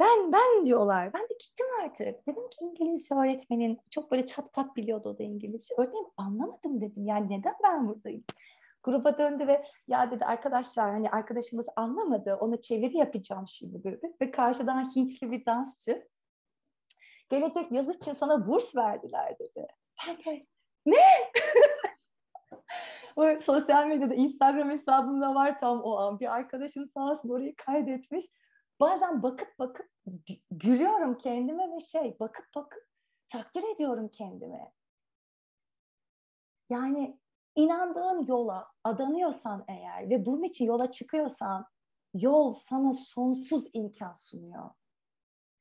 Ben, ben diyorlar. Ben de gittim artık. Dedim ki İngilizce öğretmenin çok böyle çat pat biliyordu o da İngilizce. Öğretmenim anlamadım dedim. Yani neden ben buradayım? Gruba döndü ve ya dedi arkadaşlar hani arkadaşımız anlamadı. Ona çeviri yapacağım şimdi dedi. Ve karşıdan Hintli bir dansçı. Gelecek yaz için sana burs verdiler dedi. Ben böyle ne? o sosyal medyada Instagram hesabımda var tam o an. Bir arkadaşım sağ olsun orayı kaydetmiş bazen bakıp bakıp gülüyorum kendime ve şey bakıp bakıp takdir ediyorum kendimi. Yani inandığın yola adanıyorsan eğer ve bunun için yola çıkıyorsan yol sana sonsuz imkan sunuyor.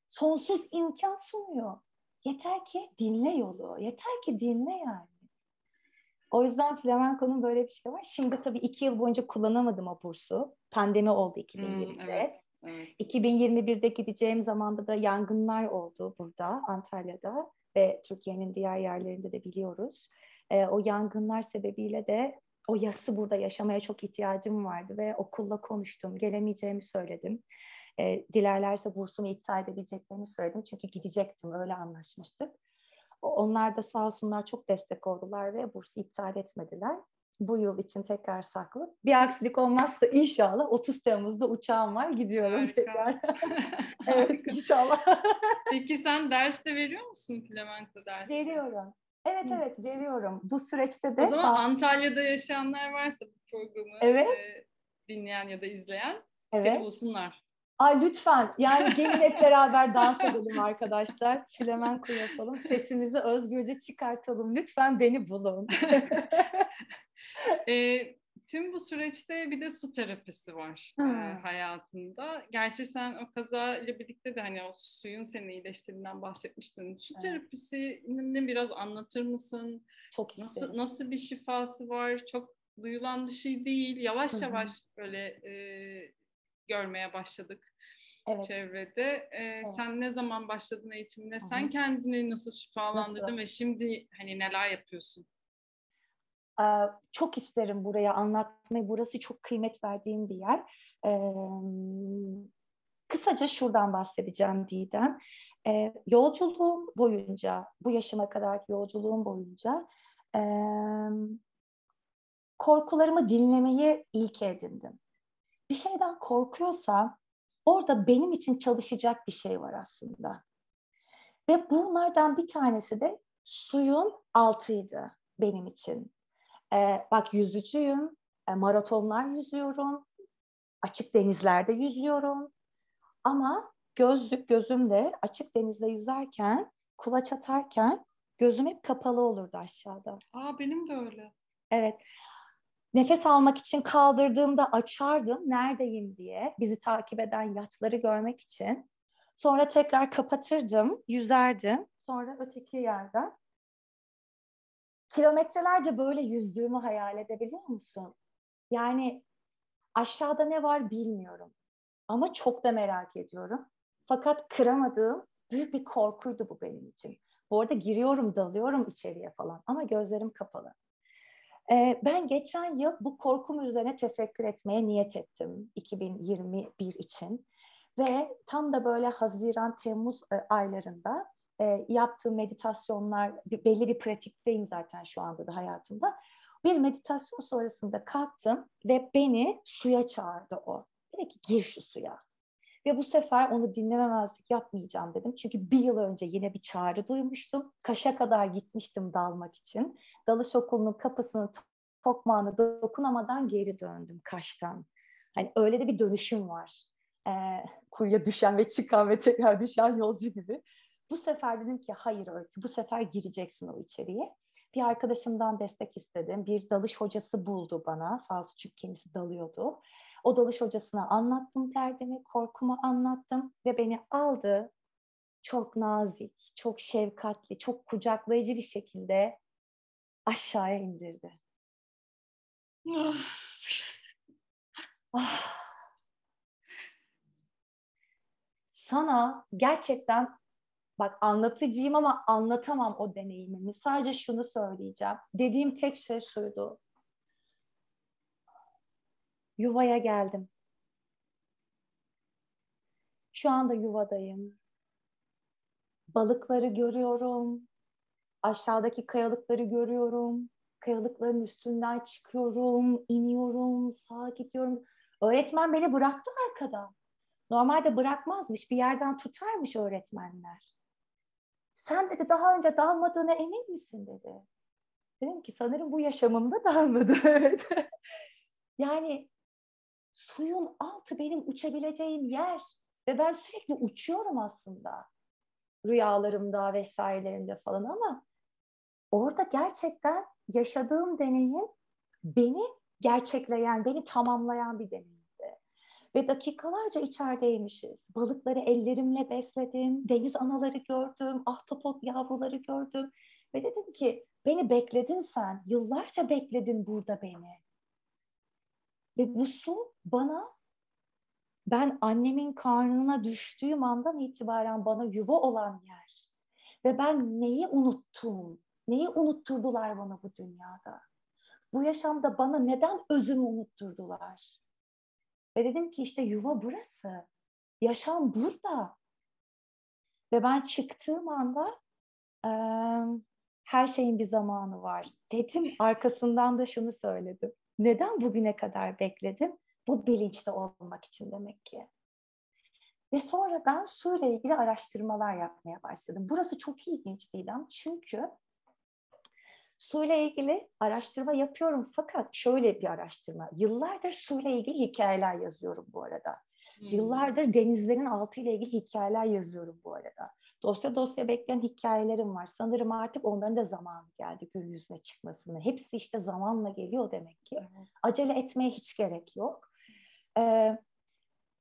Sonsuz imkan sunuyor. Yeter ki dinle yolu. Yeter ki dinle yani. O yüzden flamenko'nun böyle bir şey var. Şimdi tabii iki yıl boyunca kullanamadım o bursu. Pandemi oldu 2020'de. Hmm, evet. Evet. 2021'de gideceğim zamanda da yangınlar oldu burada Antalya'da ve Türkiye'nin diğer yerlerinde de biliyoruz. E, o yangınlar sebebiyle de o yası burada yaşamaya çok ihtiyacım vardı ve okulla konuştum. Gelemeyeceğimi söyledim. E, dilerlerse bursumu iptal edebileceklerini söyledim. Çünkü gidecektim öyle anlaşmıştık. Onlar da sağ olsunlar çok destek oldular ve bursu iptal etmediler bu yıl için tekrar saklı. Bir aksilik olmazsa inşallah 30 Temmuz'da uçağım var. Gidiyorum Harika. tekrar. evet inşallah. Peki sen ders de veriyor musun flamenco dersi? Veriyorum. Evet Hı. evet veriyorum. Bu süreçte de... O zaman sağ... Antalya'da yaşayanlar varsa bu programı evet. e, dinleyen ya da izleyen evet. seni bulsunlar. Ay lütfen yani gelin hep beraber dans edelim arkadaşlar. Flamenco yapalım. Sesimizi özgürce çıkartalım. Lütfen beni bulun. e, tüm bu süreçte bir de su terapisi var e, hayatında. Gerçi sen o kaza ile birlikte de hani o suyun seni iyileştirdiğinden bahsetmiştin. Su evet. terapisini biraz anlatır mısın? Çok nasıl nasıl bir şifası var? Çok duyulan bir şey değil. Yavaş Hı-hı. yavaş böyle e, görmeye başladık evet. çevrede. Ee, evet. Sen ne zaman başladın eğitimine? Hı-hı. Sen kendini nasıl şifalandırdın nasıl? ve şimdi hani neler yapıyorsun? Çok isterim buraya anlatmayı. Burası çok kıymet verdiğim bir yer. kısaca şuradan bahsedeceğim Didem. yolculuğum boyunca, bu yaşıma kadar yolculuğum boyunca korkularımı dinlemeyi ilk edindim. Bir şeyden korkuyorsam orada benim için çalışacak bir şey var aslında. Ve bunlardan bir tanesi de suyun altıydı benim için. E, bak yüzücüyüm, e, maratonlar yüzüyorum, açık denizlerde yüzüyorum. Ama gözlük gözümde açık denizde yüzerken, kulaç atarken gözüm hep kapalı olurdu aşağıda. Aa benim de öyle. Evet. Nefes almak için kaldırdığımda açardım neredeyim diye bizi takip eden yatları görmek için. Sonra tekrar kapatırdım, yüzerdim. Sonra öteki yerden kilometrelerce böyle yüzdüğümü hayal edebiliyor musun? Yani aşağıda ne var bilmiyorum. Ama çok da merak ediyorum. Fakat kıramadığım büyük bir korkuydu bu benim için. Bu arada giriyorum, dalıyorum içeriye falan ama gözlerim kapalı. Ee, ben geçen yıl bu korkum üzerine tefekkür etmeye niyet ettim 2021 için. Ve tam da böyle Haziran, Temmuz e, aylarında e, yaptığım meditasyonlar, belli bir pratikteyim zaten şu anda da hayatımda. Bir meditasyon sonrasında kalktım ve beni suya çağırdı o. Dedi ki gir şu suya. Ve bu sefer onu dinlememezlik yapmayacağım dedim. Çünkü bir yıl önce yine bir çağrı duymuştum. Kaş'a kadar gitmiştim dalmak için. Dalış okulunun kapısının tokmağını dokunamadan geri döndüm Kaş'tan. Hani öyle de bir dönüşüm var. Ee, kuyuya düşen ve çıkan ve tekrar düşen yolcu gibi. Bu sefer dedim ki hayır Öykü bu sefer gireceksin o içeriye. Bir arkadaşımdan destek istedim. Bir dalış hocası buldu bana. Sağ olsun çünkü kendisi dalıyordu. O dalış hocasına anlattım derdimi, korkumu anlattım ve beni aldı. Çok nazik, çok şefkatli, çok kucaklayıcı bir şekilde aşağıya indirdi. ah. ah. Sana gerçekten bak anlatıcıyım ama anlatamam o deneyimimi. Sadece şunu söyleyeceğim. Dediğim tek şey şuydu. Yuvaya geldim. Şu anda yuvadayım. Balıkları görüyorum. Aşağıdaki kayalıkları görüyorum. Kayalıkların üstünden çıkıyorum, iniyorum, sağa gidiyorum. Öğretmen beni bıraktı arkada. Normalde bırakmazmış, bir yerden tutarmış öğretmenler. Sen dedi daha önce dalmadığına emin misin dedi. Dedim ki sanırım bu yaşamımda dalmadı. yani suyun altı benim uçabileceğim yer ve ben sürekli uçuyorum aslında rüyalarımda vesairelerimde falan ama orada gerçekten yaşadığım deneyim beni gerçekleyen, beni tamamlayan bir deneyimdi. Ve dakikalarca içerideymişiz. Balıkları ellerimle besledim, deniz anaları gördüm, ahtapot yavruları gördüm. Ve dedim ki beni bekledin sen, yıllarca bekledin burada beni. Ve bu su bana ben annemin karnına düştüğüm andan itibaren bana yuva olan yer. Ve ben neyi unuttum? Neyi unutturdular bana bu dünyada? Bu yaşamda bana neden özümü unutturdular? Ve dedim ki işte yuva burası. Yaşam burada. Ve ben çıktığım anda e, her şeyin bir zamanı var. Dedim arkasından da şunu söyledim. Neden bugüne kadar bekledim? Bu bilinçte olmak için demek ki. Ve sonra ben suyla ilgili araştırmalar yapmaya başladım. Burası çok ilginç ama çünkü suyla ilgili araştırma yapıyorum fakat şöyle bir araştırma. Yıllardır suyla ilgili hikayeler yazıyorum bu arada. Hmm. Yıllardır denizlerin altı ile ilgili hikayeler yazıyorum bu arada. Dosya dosya bekleyen hikayelerim var. Sanırım artık onların da zamanı geldi gün yüzüne çıkmasını. Hepsi işte zamanla geliyor demek ki. Acele etmeye hiç gerek yok. Ee,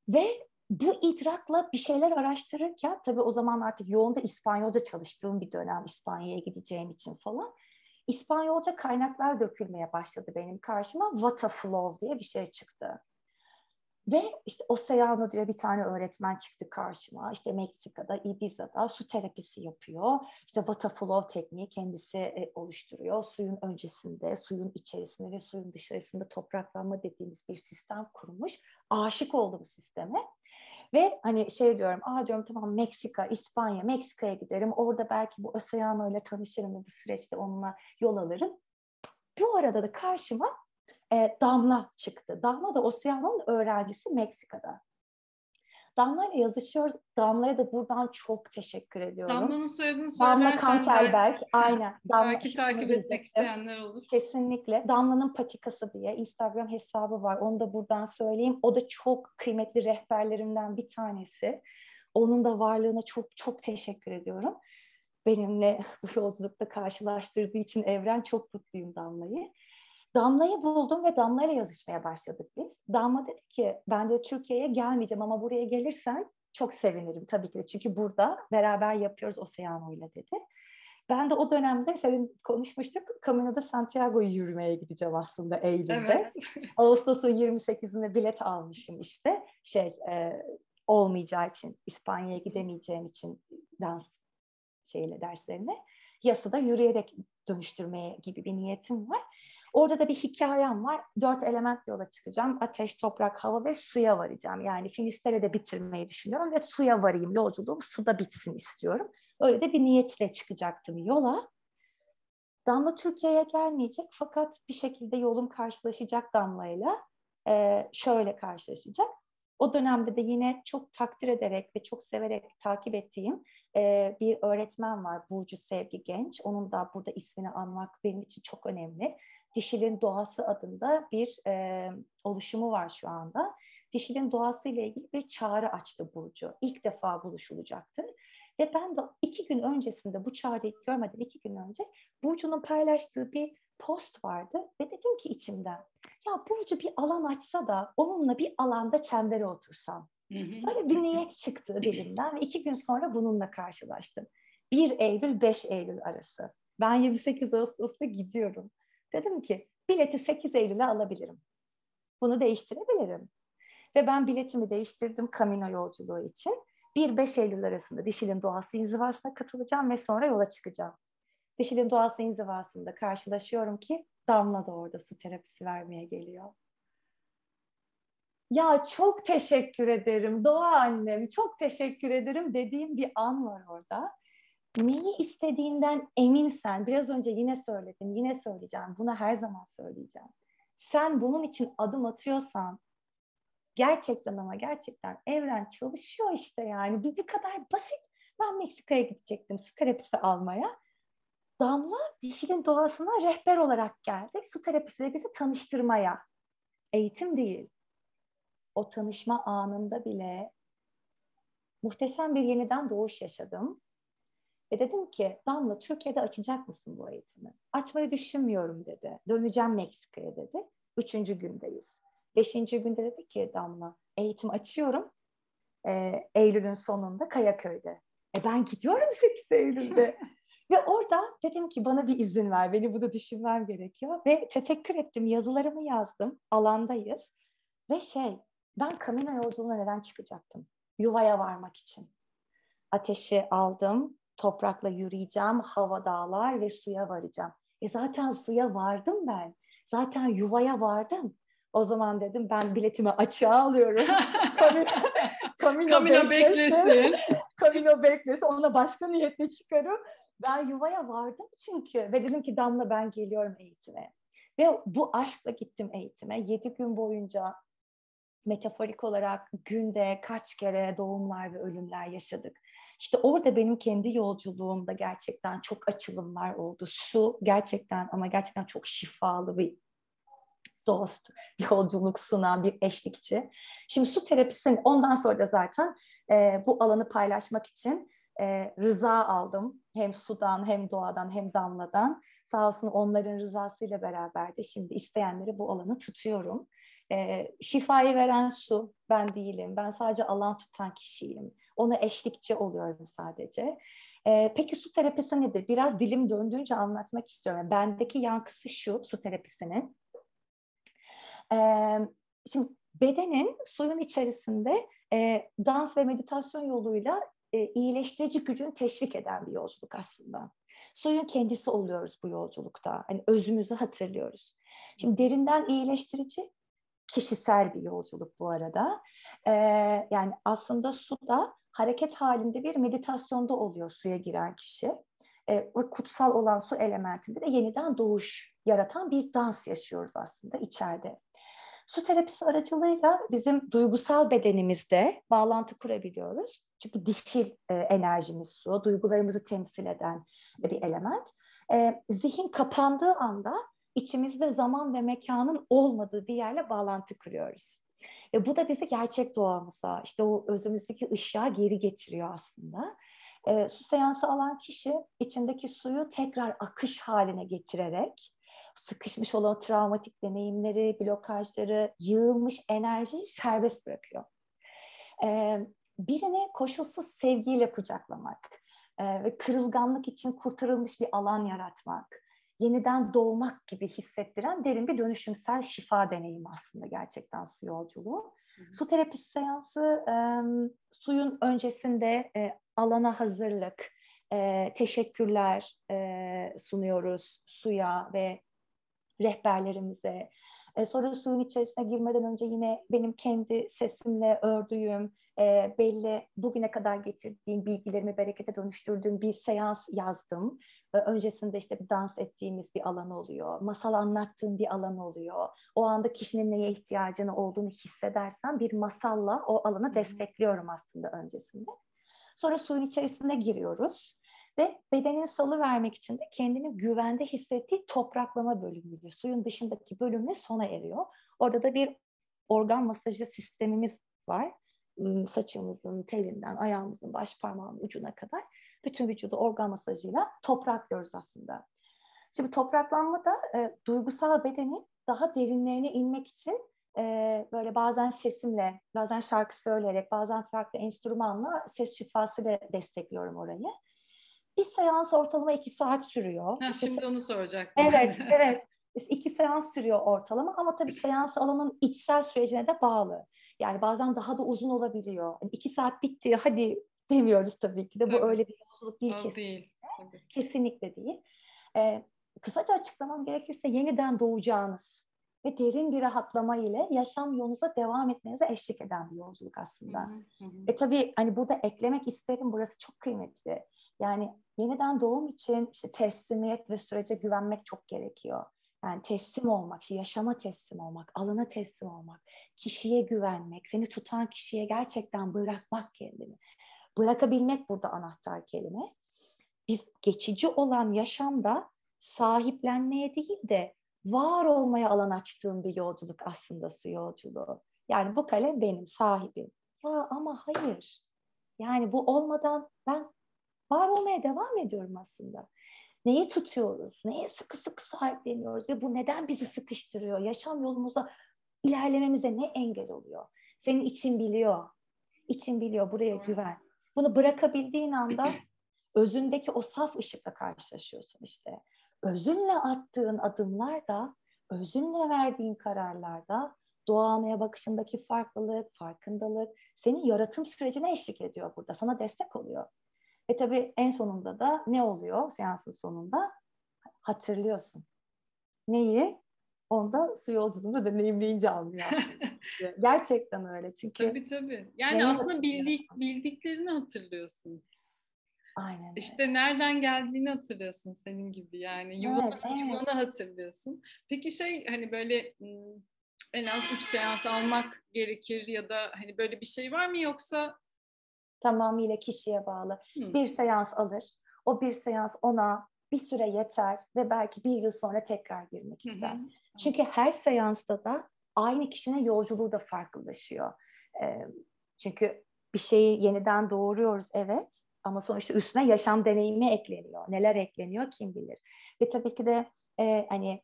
ve bu idrakla bir şeyler araştırırken tabii o zaman artık yoğun da İspanyolca çalıştığım bir dönem İspanya'ya gideceğim için falan. İspanyolca kaynaklar dökülmeye başladı benim karşıma. Water flow diye bir şey çıktı. Ve işte Oceano diye bir tane öğretmen çıktı karşıma. İşte Meksika'da, Ibiza'da su terapisi yapıyor. İşte water flow tekniği kendisi e, oluşturuyor. Suyun öncesinde, suyun içerisinde ve suyun dışarısında topraklanma dediğimiz bir sistem kurmuş. Aşık oldum sisteme. Ve hani şey diyorum, aa diyorum tamam Meksika, İspanya, Meksika'ya giderim. Orada belki bu Oceano ile tanışırım ve bu süreçte onunla yol alırım. Bu arada da karşıma e, Damla çıktı. Damla da Oceano'nun öğrencisi Meksika'da. Damla ile yazışıyoruz. Damla'ya da buradan çok teşekkür ediyorum. Damla'nın soyadını Damla Kanterberg. De... Aynen. Damla, belki takip etmek isteyenler olur. Kesinlikle. Damla'nın patikası diye Instagram hesabı var. Onu da buradan söyleyeyim. O da çok kıymetli rehberlerimden bir tanesi. Onun da varlığına çok çok teşekkür ediyorum. Benimle bu yolculukta karşılaştırdığı için Evren çok mutluyum Damla'yı. Damla'yı buldum ve Damla'yla yazışmaya başladık biz. Damla dedi ki ben de Türkiye'ye gelmeyeceğim ama buraya gelirsen çok sevinirim tabii ki de. Çünkü burada beraber yapıyoruz Oceano ile dedi. Ben de o dönemde senin konuşmuştuk. Camino de Santiago'yu yürümeye gideceğim aslında Eylül'de. Evet. Ağustos'un 28'inde bilet almışım işte. Şey e, olmayacağı için, İspanya'ya gidemeyeceğim için dans şeyle derslerine. Yasada yürüyerek dönüştürmeye gibi bir niyetim var. Orada da bir hikayem var. Dört element yola çıkacağım. Ateş, toprak, hava ve suya varacağım. Yani Finisterre'de bitirmeyi düşünüyorum ve suya varayım. Yolculuğum suda bitsin istiyorum. Öyle de bir niyetle çıkacaktım yola. Damla Türkiye'ye gelmeyecek fakat bir şekilde yolum karşılaşacak Damla'yla. Ee, şöyle karşılaşacak. O dönemde de yine çok takdir ederek ve çok severek takip ettiğim e, bir öğretmen var Burcu Sevgi Genç. Onun da burada ismini anmak benim için çok önemli. Dişilin Doğası adında bir e, oluşumu var şu anda. Dişilin doğası ile ilgili bir çağrı açtı Burcu. İlk defa buluşulacaktı. Ve ben de iki gün öncesinde bu çağrıyı görmeden iki gün önce Burcu'nun paylaştığı bir post vardı ve dedim ki içimden ya Burcu bir alan açsa da onunla bir alanda çembere otursam. Böyle bir niyet çıktı dilimden ve iki gün sonra bununla karşılaştım. 1 Eylül 5 Eylül arası. Ben 28 Ağustos'ta gidiyorum. Dedim ki bileti 8 Eylül'e alabilirim. Bunu değiştirebilirim. Ve ben biletimi değiştirdim Camino yolculuğu için. 1-5 Eylül arasında Dişil'in Doğası inzivasına katılacağım ve sonra yola çıkacağım. Dişil'in Doğası inzivasında karşılaşıyorum ki Damla da orada su terapisi vermeye geliyor. Ya çok teşekkür ederim Doğa annem, çok teşekkür ederim dediğim bir an var orada. Neyi istediğinden eminsen, biraz önce yine söyledim, yine söyleyeceğim, bunu her zaman söyleyeceğim. Sen bunun için adım atıyorsan, gerçekten ama gerçekten evren çalışıyor işte yani. Bir, bir kadar basit. Ben Meksika'ya gidecektim su terapisi almaya. Damla dişinin doğasına rehber olarak geldi. Su terapisiyle bizi tanıştırmaya. Eğitim değil. O tanışma anında bile muhteşem bir yeniden doğuş yaşadım. Ve dedim ki Damla Türkiye'de açacak mısın bu eğitimi? Açmayı düşünmüyorum dedi. Döneceğim Meksika'ya dedi. Üçüncü gündeyiz. Beşinci günde dedi ki Damla eğitim açıyorum. Ee, Eylül'ün sonunda Kayaköy'de. E ben gidiyorum 8 Eylül'de. Ve orada dedim ki bana bir izin ver, beni bunu düşünmem gerekiyor. Ve tefekkür ettim, yazılarımı yazdım, alandayız. Ve şey, ben Camino yolculuğuna neden çıkacaktım? Yuvaya varmak için. Ateşi aldım, toprakla yürüyeceğim, hava dağlar ve suya varacağım. E zaten suya vardım ben. Zaten yuvaya vardım. O zaman dedim ben biletimi açığa alıyorum. Camino, Camino, Camino beklesin. Camino beklesin. Ona başka niyetle çıkarım. Ben yuvaya vardım çünkü. Ve dedim ki Damla ben geliyorum eğitime. Ve bu aşkla gittim eğitime. Yedi gün boyunca metaforik olarak günde kaç kere doğumlar ve ölümler yaşadık. İşte orada benim kendi yolculuğumda gerçekten çok açılımlar oldu. Su gerçekten ama gerçekten çok şifalı bir dost, yolculuk sunan bir eşlikçi. Şimdi su terapisinin ondan sonra da zaten e, bu alanı paylaşmak için e, rıza aldım. Hem sudan hem doğadan hem damladan. Sağ olsun onların rızasıyla beraber de şimdi isteyenleri bu alanı tutuyorum. E, şifayı veren su ben değilim. Ben sadece alan tutan kişiyim. Ona eşlikçi oluyorum sadece. E, peki su terapisi nedir? Biraz dilim döndüğünce anlatmak istiyorum. Bendeki yankısı şu su terapisinin. E, şimdi bedenin suyun içerisinde e, dans ve meditasyon yoluyla e, iyileştirici gücünü teşvik eden bir yolculuk aslında. Suyun kendisi oluyoruz bu yolculukta. Hani özümüzü hatırlıyoruz. Şimdi derinden iyileştirici kişisel bir yolculuk bu arada. Ee, yani aslında su da hareket halinde bir meditasyonda oluyor suya giren kişi. Ee, ve kutsal olan su elementinde de yeniden doğuş yaratan bir dans yaşıyoruz aslında içeride. Su terapisi aracılığıyla bizim duygusal bedenimizde bağlantı kurabiliyoruz. Çünkü dişil e, enerjimiz su, duygularımızı temsil eden bir element. E, zihin kapandığı anda içimizde zaman ve mekanın olmadığı bir yerle bağlantı kuruyoruz. Ve bu da bizi gerçek doğamıza, işte o özümüzdeki ışığa geri getiriyor aslında. E, su seansı alan kişi içindeki suyu tekrar akış haline getirerek sıkışmış olan travmatik deneyimleri, blokajları, yığılmış enerjiyi serbest bırakıyor. Ee, birini koşulsuz sevgiyle kucaklamak e, ve kırılganlık için kurtarılmış bir alan yaratmak, yeniden doğmak gibi hissettiren derin bir dönüşümsel şifa deneyimi aslında gerçekten su yolculuğu. Hı. Su terapisi seansı e, suyun öncesinde e, alana hazırlık, e, teşekkürler e, sunuyoruz suya ve rehberlerimize. E, sonra suyun içerisine girmeden önce yine benim kendi sesimle ördüğüm, e, belli bugüne kadar getirdiğim bilgilerimi berekete dönüştürdüğüm bir seans yazdım. E, öncesinde işte bir dans ettiğimiz bir alan oluyor, masal anlattığım bir alan oluyor. O anda kişinin neye ihtiyacını olduğunu hissedersem bir masalla o alanı destekliyorum aslında öncesinde. Sonra suyun içerisine giriyoruz ve bedenin salı vermek için de kendini güvende hissettiği topraklama bölümüyle, suyun dışındaki bölümle sona eriyor. Orada da bir organ masajı sistemimiz var. Saçımızın, telinden, ayağımızın, baş parmağının ucuna kadar bütün vücudu organ masajıyla topraklıyoruz aslında. Şimdi topraklanma da e, duygusal bedenin daha derinlerine inmek için e, böyle bazen sesimle, bazen şarkı söyleyerek, bazen farklı enstrümanla ses şifasıyla destekliyorum orayı. Bir seans ortalama iki saat sürüyor. Ha, şimdi işte, onu soracaktım. Evet, evet. İki seans sürüyor ortalama ama tabii seans alanın içsel sürecine de bağlı. Yani bazen daha da uzun olabiliyor. Yani iki saat bitti hadi demiyoruz tabii ki de. Bu öyle bir yolculuk değil kesinlikle. Değil. Tabii. Kesinlikle değil. Ee, kısaca açıklamam gerekirse yeniden doğacağınız ve derin bir rahatlama ile yaşam yolunuza devam etmenize eşlik eden bir yolculuk aslında. Hı hı hı. E tabii hani burada eklemek isterim burası çok kıymetli. Yani yeniden doğum için işte teslimiyet ve sürece güvenmek çok gerekiyor. Yani teslim olmak, işte yaşama teslim olmak, alana teslim olmak, kişiye güvenmek, seni tutan kişiye gerçekten bırakmak kendini. Bırakabilmek burada anahtar kelime. Biz geçici olan yaşamda sahiplenmeye değil de var olmaya alan açtığım bir yolculuk aslında su yolculuğu. Yani bu kalem benim sahibim. Ya ama hayır. Yani bu olmadan ben var olmaya devam ediyorum aslında. Neyi tutuyoruz? Neye sıkı sıkı sahipleniyoruz? Ve bu neden bizi sıkıştırıyor? Yaşam yolumuza ilerlememize ne engel oluyor? Senin için biliyor. İçin biliyor. Buraya güven. Bunu bırakabildiğin anda özündeki o saf ışıkla karşılaşıyorsun işte. Özünle attığın adımlar da, özünle verdiğin kararlarda doğanaya bakışındaki farklılık, farkındalık senin yaratım sürecine eşlik ediyor burada. Sana destek oluyor. Ve tabii en sonunda da ne oluyor seansın sonunda? Hatırlıyorsun. Neyi? Onda su yolculuğunu deneyimleyince anlıyor. Gerçekten öyle çünkü. Tabii tabii. Yani aslında bildik, bildiklerini hatırlıyorsun. Aynen. İşte nereden geldiğini hatırlıyorsun senin gibi yani. Yuvanı, evet, evet. yuvanı hatırlıyorsun. Peki şey hani böyle en az üç seans almak gerekir ya da hani böyle bir şey var mı yoksa tamamıyla kişiye bağlı. Hmm. Bir seans alır. O bir seans ona bir süre yeter ve belki bir yıl sonra tekrar girmek ister. Hmm. Çünkü her seansta da aynı kişinin yolculuğu da farklılaşıyor. Ee, çünkü bir şeyi yeniden doğuruyoruz evet ama sonuçta üstüne yaşam deneyimi ekleniyor. Neler ekleniyor kim bilir. Ve tabii ki de e, hani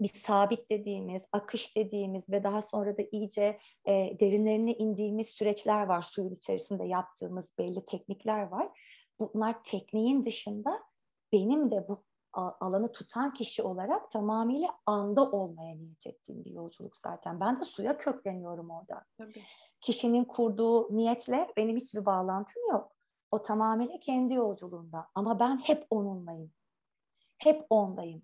bir sabit dediğimiz, akış dediğimiz ve daha sonra da iyice e, derinlerine indiğimiz süreçler var. Suyun içerisinde yaptığımız belli teknikler var. Bunlar tekniğin dışında benim de bu alanı tutan kişi olarak tamamıyla anda olmaya niyet ettiğim bir yolculuk zaten. Ben de suya kökleniyorum orada. Tabii. Kişinin kurduğu niyetle benim hiçbir bağlantım yok. O tamamıyla kendi yolculuğunda. Ama ben hep onunlayım. Hep ondayım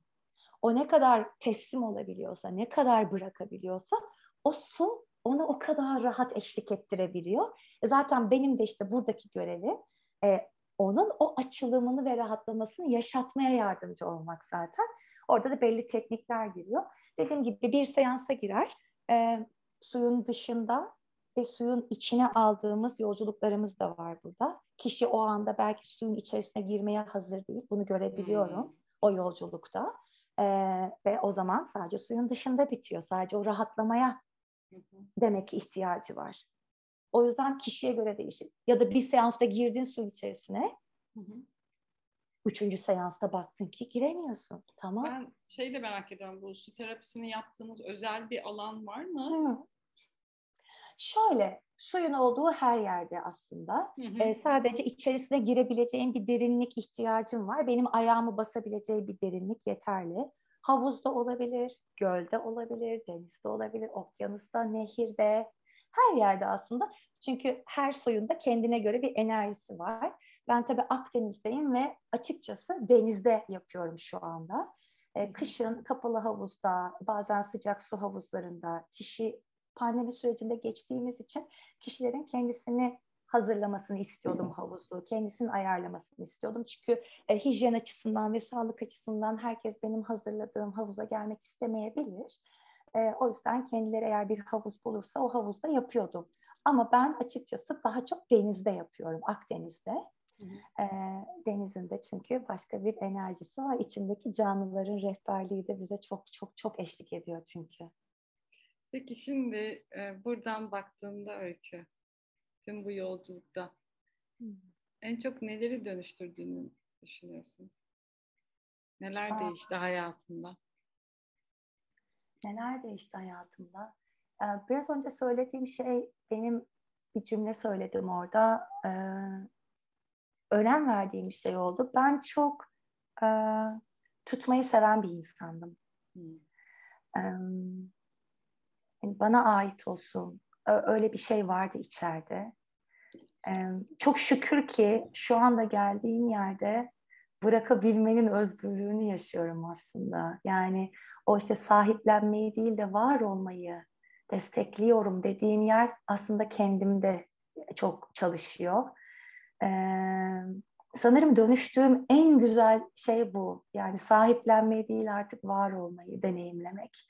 o ne kadar teslim olabiliyorsa, ne kadar bırakabiliyorsa o su ona o kadar rahat eşlik ettirebiliyor. E zaten benim de işte buradaki görevi e, onun o açılımını ve rahatlamasını yaşatmaya yardımcı olmak zaten. Orada da belli teknikler giriyor. Dediğim gibi bir seansa girer. E, suyun dışında ve suyun içine aldığımız yolculuklarımız da var burada. Kişi o anda belki suyun içerisine girmeye hazır değil. Bunu görebiliyorum hmm. o yolculukta. E, ve o zaman sadece suyun dışında bitiyor. Sadece o rahatlamaya demek ki ihtiyacı var. O yüzden kişiye göre değişir. Ya da bir seansta girdin su içerisine. Hı hı. Üçüncü seansta baktın ki giremiyorsun. Tamam. Ben şey de merak ediyorum. Bu su terapisini yaptığınız özel bir alan var mı? Hı. Şöyle, suyun olduğu her yerde aslında. Hı hı. E, sadece içerisine girebileceğim bir derinlik ihtiyacım var. Benim ayağımı basabileceği bir derinlik yeterli. Havuzda olabilir, gölde olabilir, denizde olabilir, okyanusta, nehirde, her yerde aslında. Çünkü her suyun da kendine göre bir enerjisi var. Ben tabii Akdeniz'deyim ve açıkçası denizde yapıyorum şu anda. E, kışın kapalı havuzda, bazen sıcak su havuzlarında kişi pandemi sürecinde geçtiğimiz için kişilerin kendisini hazırlamasını istiyordum havuzu, kendisini ayarlamasını istiyordum. Çünkü e, hijyen açısından ve sağlık açısından herkes benim hazırladığım havuza gelmek istemeyebilir. E, o yüzden kendileri eğer bir havuz bulursa o havuzda yapıyordum. Ama ben açıkçası daha çok denizde yapıyorum, Akdeniz'de. E, denizinde çünkü başka bir enerjisi var. İçindeki canlıların rehberliği de bize çok çok çok eşlik ediyor çünkü. Peki şimdi e, buradan baktığında Öykü, tüm bu yolculukta hmm. en çok neleri dönüştürdüğünü düşünüyorsun? Neler Aa. değişti hayatında? Neler değişti hayatımda? Ee, biraz önce söylediğim şey benim bir cümle söyledim orada. Ee, önem verdiğim bir şey oldu. Ben çok e, tutmayı seven bir insandım. Hmm. Bana ait olsun. Öyle bir şey vardı içeride. Çok şükür ki şu anda geldiğim yerde bırakabilmenin özgürlüğünü yaşıyorum aslında. Yani o işte sahiplenmeyi değil de var olmayı destekliyorum dediğim yer aslında kendimde çok çalışıyor. Sanırım dönüştüğüm en güzel şey bu. Yani sahiplenmeyi değil artık var olmayı deneyimlemek.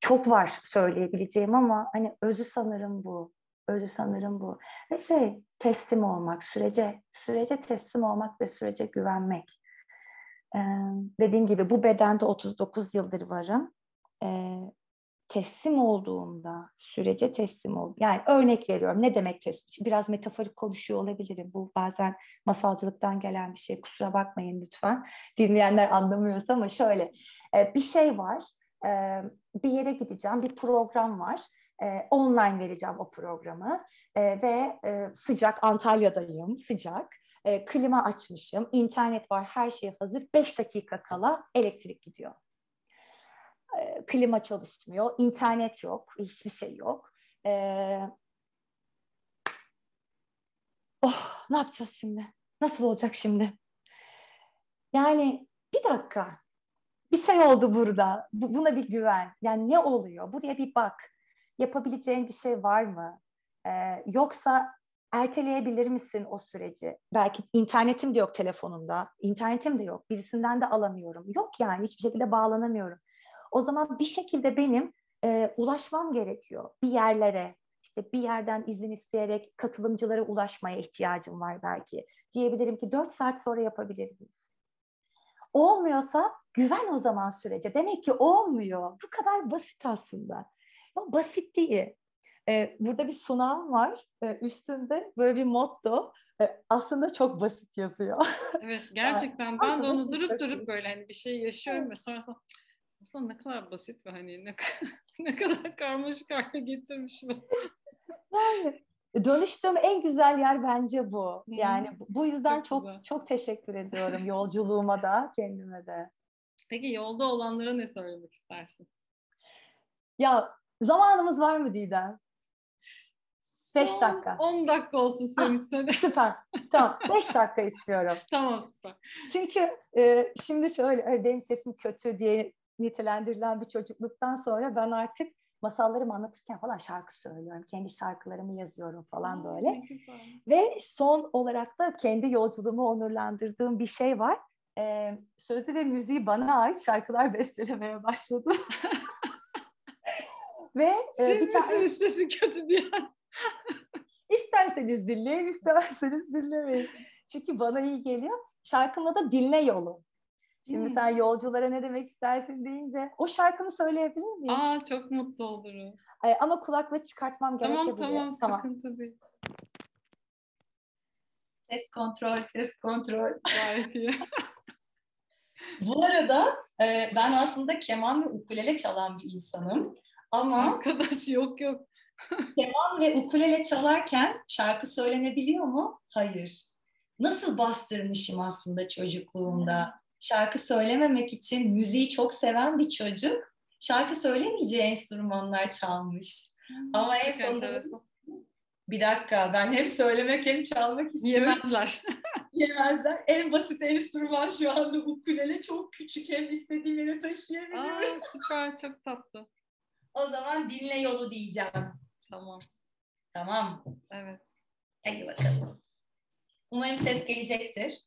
Çok var söyleyebileceğim ama hani özü sanırım bu. Özü sanırım bu. Ve şey teslim olmak, sürece sürece teslim olmak ve sürece güvenmek. Ee, dediğim gibi bu bedende 39 yıldır varım. Ee, teslim olduğumda, sürece teslim ol. Yani örnek veriyorum. Ne demek teslim? Biraz metaforik konuşuyor olabilirim. Bu bazen masalcılıktan gelen bir şey. Kusura bakmayın lütfen. Dinleyenler anlamıyorsa ama şöyle. E, bir şey var. E, bir yere gideceğim. Bir program var. E, online vereceğim o programı. E, ve e, sıcak Antalya'dayım. Sıcak. E, klima açmışım. internet var. Her şey hazır. Beş dakika kala elektrik gidiyor klima çalışmıyor, internet yok, hiçbir şey yok. E, oh, ne yapacağız şimdi? Nasıl olacak şimdi? Yani bir dakika, bir şey oldu burada. Buna bir güven. Yani ne oluyor? Buraya bir bak. Yapabileceğin bir şey var mı? Ee, yoksa erteleyebilir misin o süreci? Belki internetim de yok telefonumda, internetim de yok, birisinden de alamıyorum. Yok yani hiçbir şekilde bağlanamıyorum. O zaman bir şekilde benim e, ulaşmam gerekiyor bir yerlere. İşte bir yerden izin isteyerek katılımcılara ulaşmaya ihtiyacım var belki. Diyebilirim ki dört saat sonra yapabilir miyiz? Olmuyorsa güven o zaman sürece. Demek ki olmuyor. Bu kadar basit aslında. Ya basitliği. Ee, burada bir sunağım var. Ee, üstünde böyle bir motto. Ee, aslında çok basit yazıyor. Evet gerçekten. yani, ben de onu durup basit. durup böyle hani bir şey yaşıyorum evet. ve sonrasında aslında ne kadar basit ve hani ne, ne kadar karmaşık hale getirmiş bu. Yani dönüştüğüm en güzel yer bence bu. Yani bu yüzden çok çok, çok teşekkür ediyorum yolculuğuma da kendime de. Peki yolda olanlara ne söylemek istersin? Ya zamanımız var mı Didem? Beş dakika. On dakika olsun senin için. süper. Tamam. Beş dakika istiyorum. tamam süper. Çünkü e, şimdi şöyle benim sesim kötü diye nitelendirilen bir çocukluktan sonra ben artık masallarımı anlatırken falan şarkı söylüyorum. Kendi şarkılarımı yazıyorum falan böyle. Ve son olarak da kendi yolculuğumu onurlandırdığım bir şey var. Ee, sözü ve müziği bana ait şarkılar bestelemeye başladım. ve Siz e, bir tane... sesi kötü diyen? İsterseniz dinleyin, istemezseniz dinlemeyin. Çünkü bana iyi geliyor. Şarkımda da dinle yolu. Şimdi hmm. sen yolculara ne demek istersin deyince o şarkını söyleyebilir miyim? Aa çok mutlu olurum. Ay, ama kulaklığı çıkartmam tamam, gerekebilir. Tamam tamam sıkıntı değil. Ses kontrol, ses kontrol. Bu arada e, ben aslında keman ve ukulele çalan bir insanım. Ama arkadaş yok yok. keman ve ukulele çalarken şarkı söylenebiliyor mu? Hayır. Nasıl bastırmışım aslında çocukluğumda şarkı söylememek için müziği çok seven bir çocuk şarkı söylemeyeceği enstrümanlar çalmış. Hmm, Ama en sonunda bir dakika ben hem söylemek hem çalmak istiyorum. Yemezler yemezler. En basit enstrüman şu anda ukulele. Çok küçük hem istediğim yere taşıyabiliyorum. Aa, süper çok tatlı. o zaman dinle yolu diyeceğim. Tamam. Tamam. Evet. Hadi bakalım. Umarım ses gelecektir.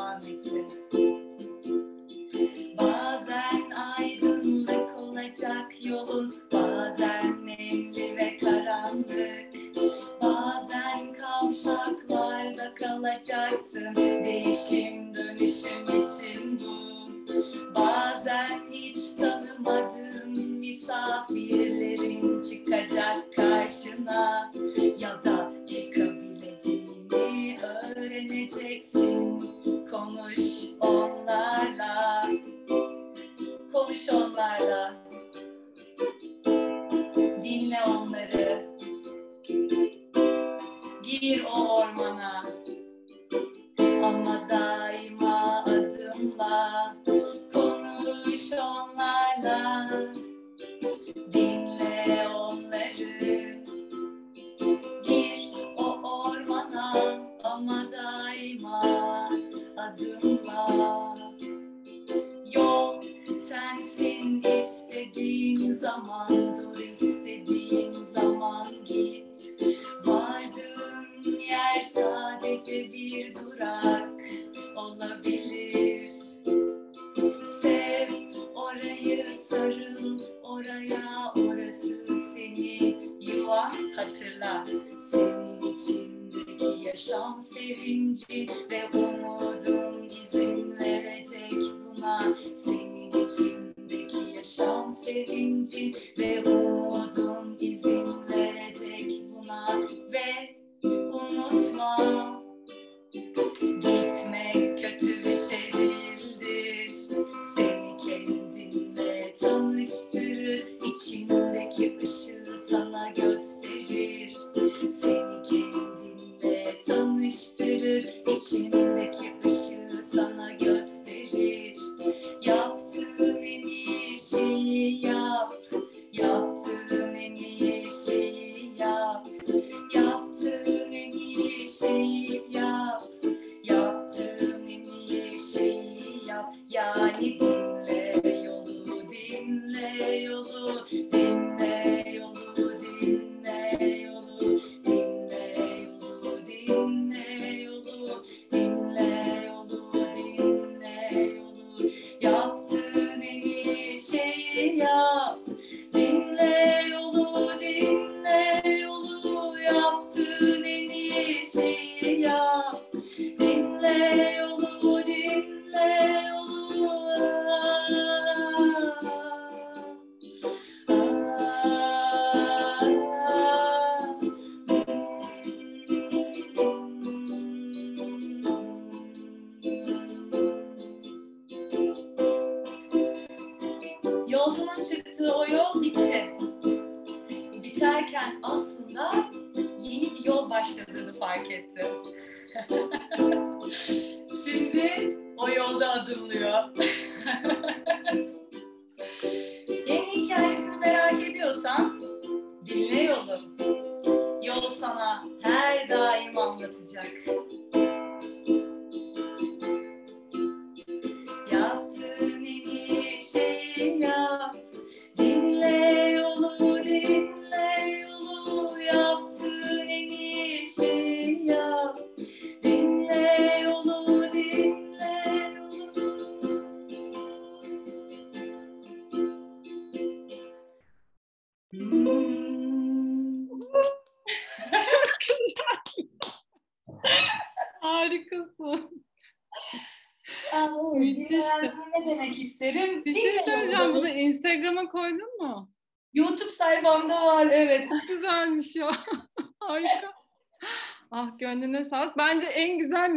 devam etti. Bazen aydınlık olacak yolun, bazen nemli ve karanlık. Bazen kavşaklarda kalacaksın, değişim dönüşüm için bu. Bazen hiç tanımadığın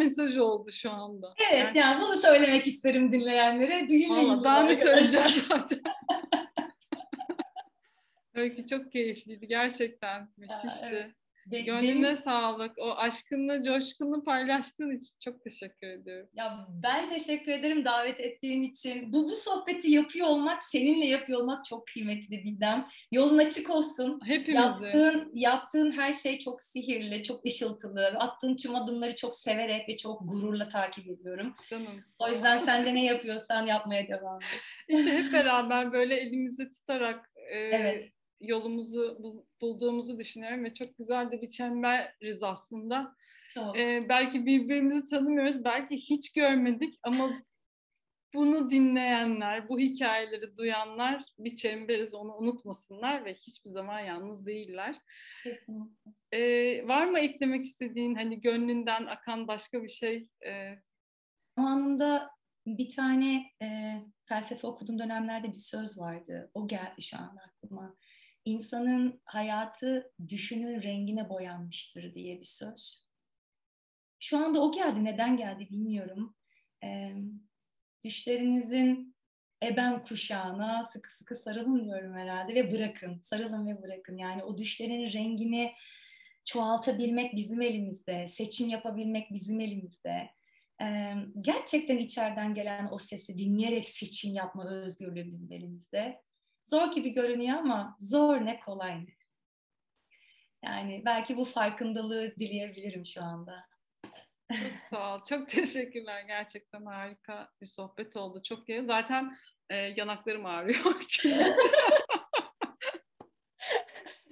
mesaj oldu şu anda. Evet yani, yani bunu söylemek isterim dinleyenlere. Dinleyin. Daha ne söyleyeceğim zaten. Öykü çok keyifliydi gerçekten. Müthişti. Evet. Gönlüne Benim... sağlık. O aşkını, coşkunu paylaştığın için çok teşekkür ediyorum. Ya ben teşekkür ederim davet ettiğin için. Bu bu sohbeti yapıyor olmak, seninle yapıyor olmak çok kıymetli Didem. Yolun açık olsun. Hepimizde. Yaptığın, yaptığın her şey çok sihirli, çok ışıltılı. Attığın tüm adımları çok severek ve çok gururla takip ediyorum. Canım. O yüzden sen de ne yapıyorsan yapmaya devam et. İşte hep beraber böyle elimizi tutarak e, evet yolumuzu bulduğumuzu düşünüyorum ve çok güzel de bir çemberiz aslında. Ee, belki birbirimizi tanımıyoruz, belki hiç görmedik ama bunu dinleyenler, bu hikayeleri duyanlar bir çemberiz onu unutmasınlar ve hiçbir zaman yalnız değiller. Kesinlikle. Ee, var mı eklemek istediğin hani gönlünden akan başka bir şey? Ee... Zamanında bir tane e, felsefe okuduğum dönemlerde bir söz vardı. O geldi şu anda aklıma insanın hayatı düşünün rengine boyanmıştır diye bir söz. Şu anda o geldi. Neden geldi bilmiyorum. E, düşlerinizin eben kuşağına sıkı sıkı sarılın diyorum herhalde ve bırakın. Sarılın ve bırakın. Yani o düşlerin rengini çoğaltabilmek bizim elimizde. Seçim yapabilmek bizim elimizde. Ee, gerçekten içeriden gelen o sesi dinleyerek seçim yapma özgürlüğü bizim elimizde. Zor gibi görünüyor ama zor ne kolay ne. Yani belki bu farkındalığı dileyebilirim şu anda. Çok sağ ol. Çok teşekkürler. Gerçekten harika bir sohbet oldu. Çok iyi. Zaten e, yanaklarım ağrıyor.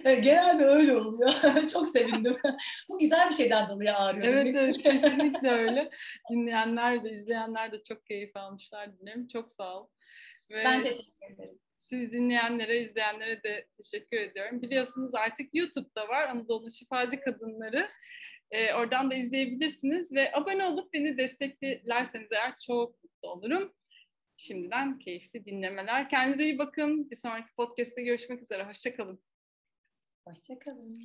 Genelde öyle oluyor. Çok sevindim. Bu güzel bir şeyden dolayı ağrıyor. Evet, evet kesinlikle öyle. Dinleyenler de izleyenler de çok keyif almışlar dinlerim. Çok sağ ol. Ve ben teşekkür ederim. Siz dinleyenlere, izleyenlere de teşekkür ediyorum. Biliyorsunuz artık YouTube'da var Anadolu Şifacı Kadınları. Ee, oradan da izleyebilirsiniz ve abone olup beni desteklerseniz eğer çok mutlu olurum. Şimdiden keyifli dinlemeler. Kendinize iyi bakın. Bir sonraki podcast'te görüşmek üzere. Hoşçakalın. Hoşçakalın.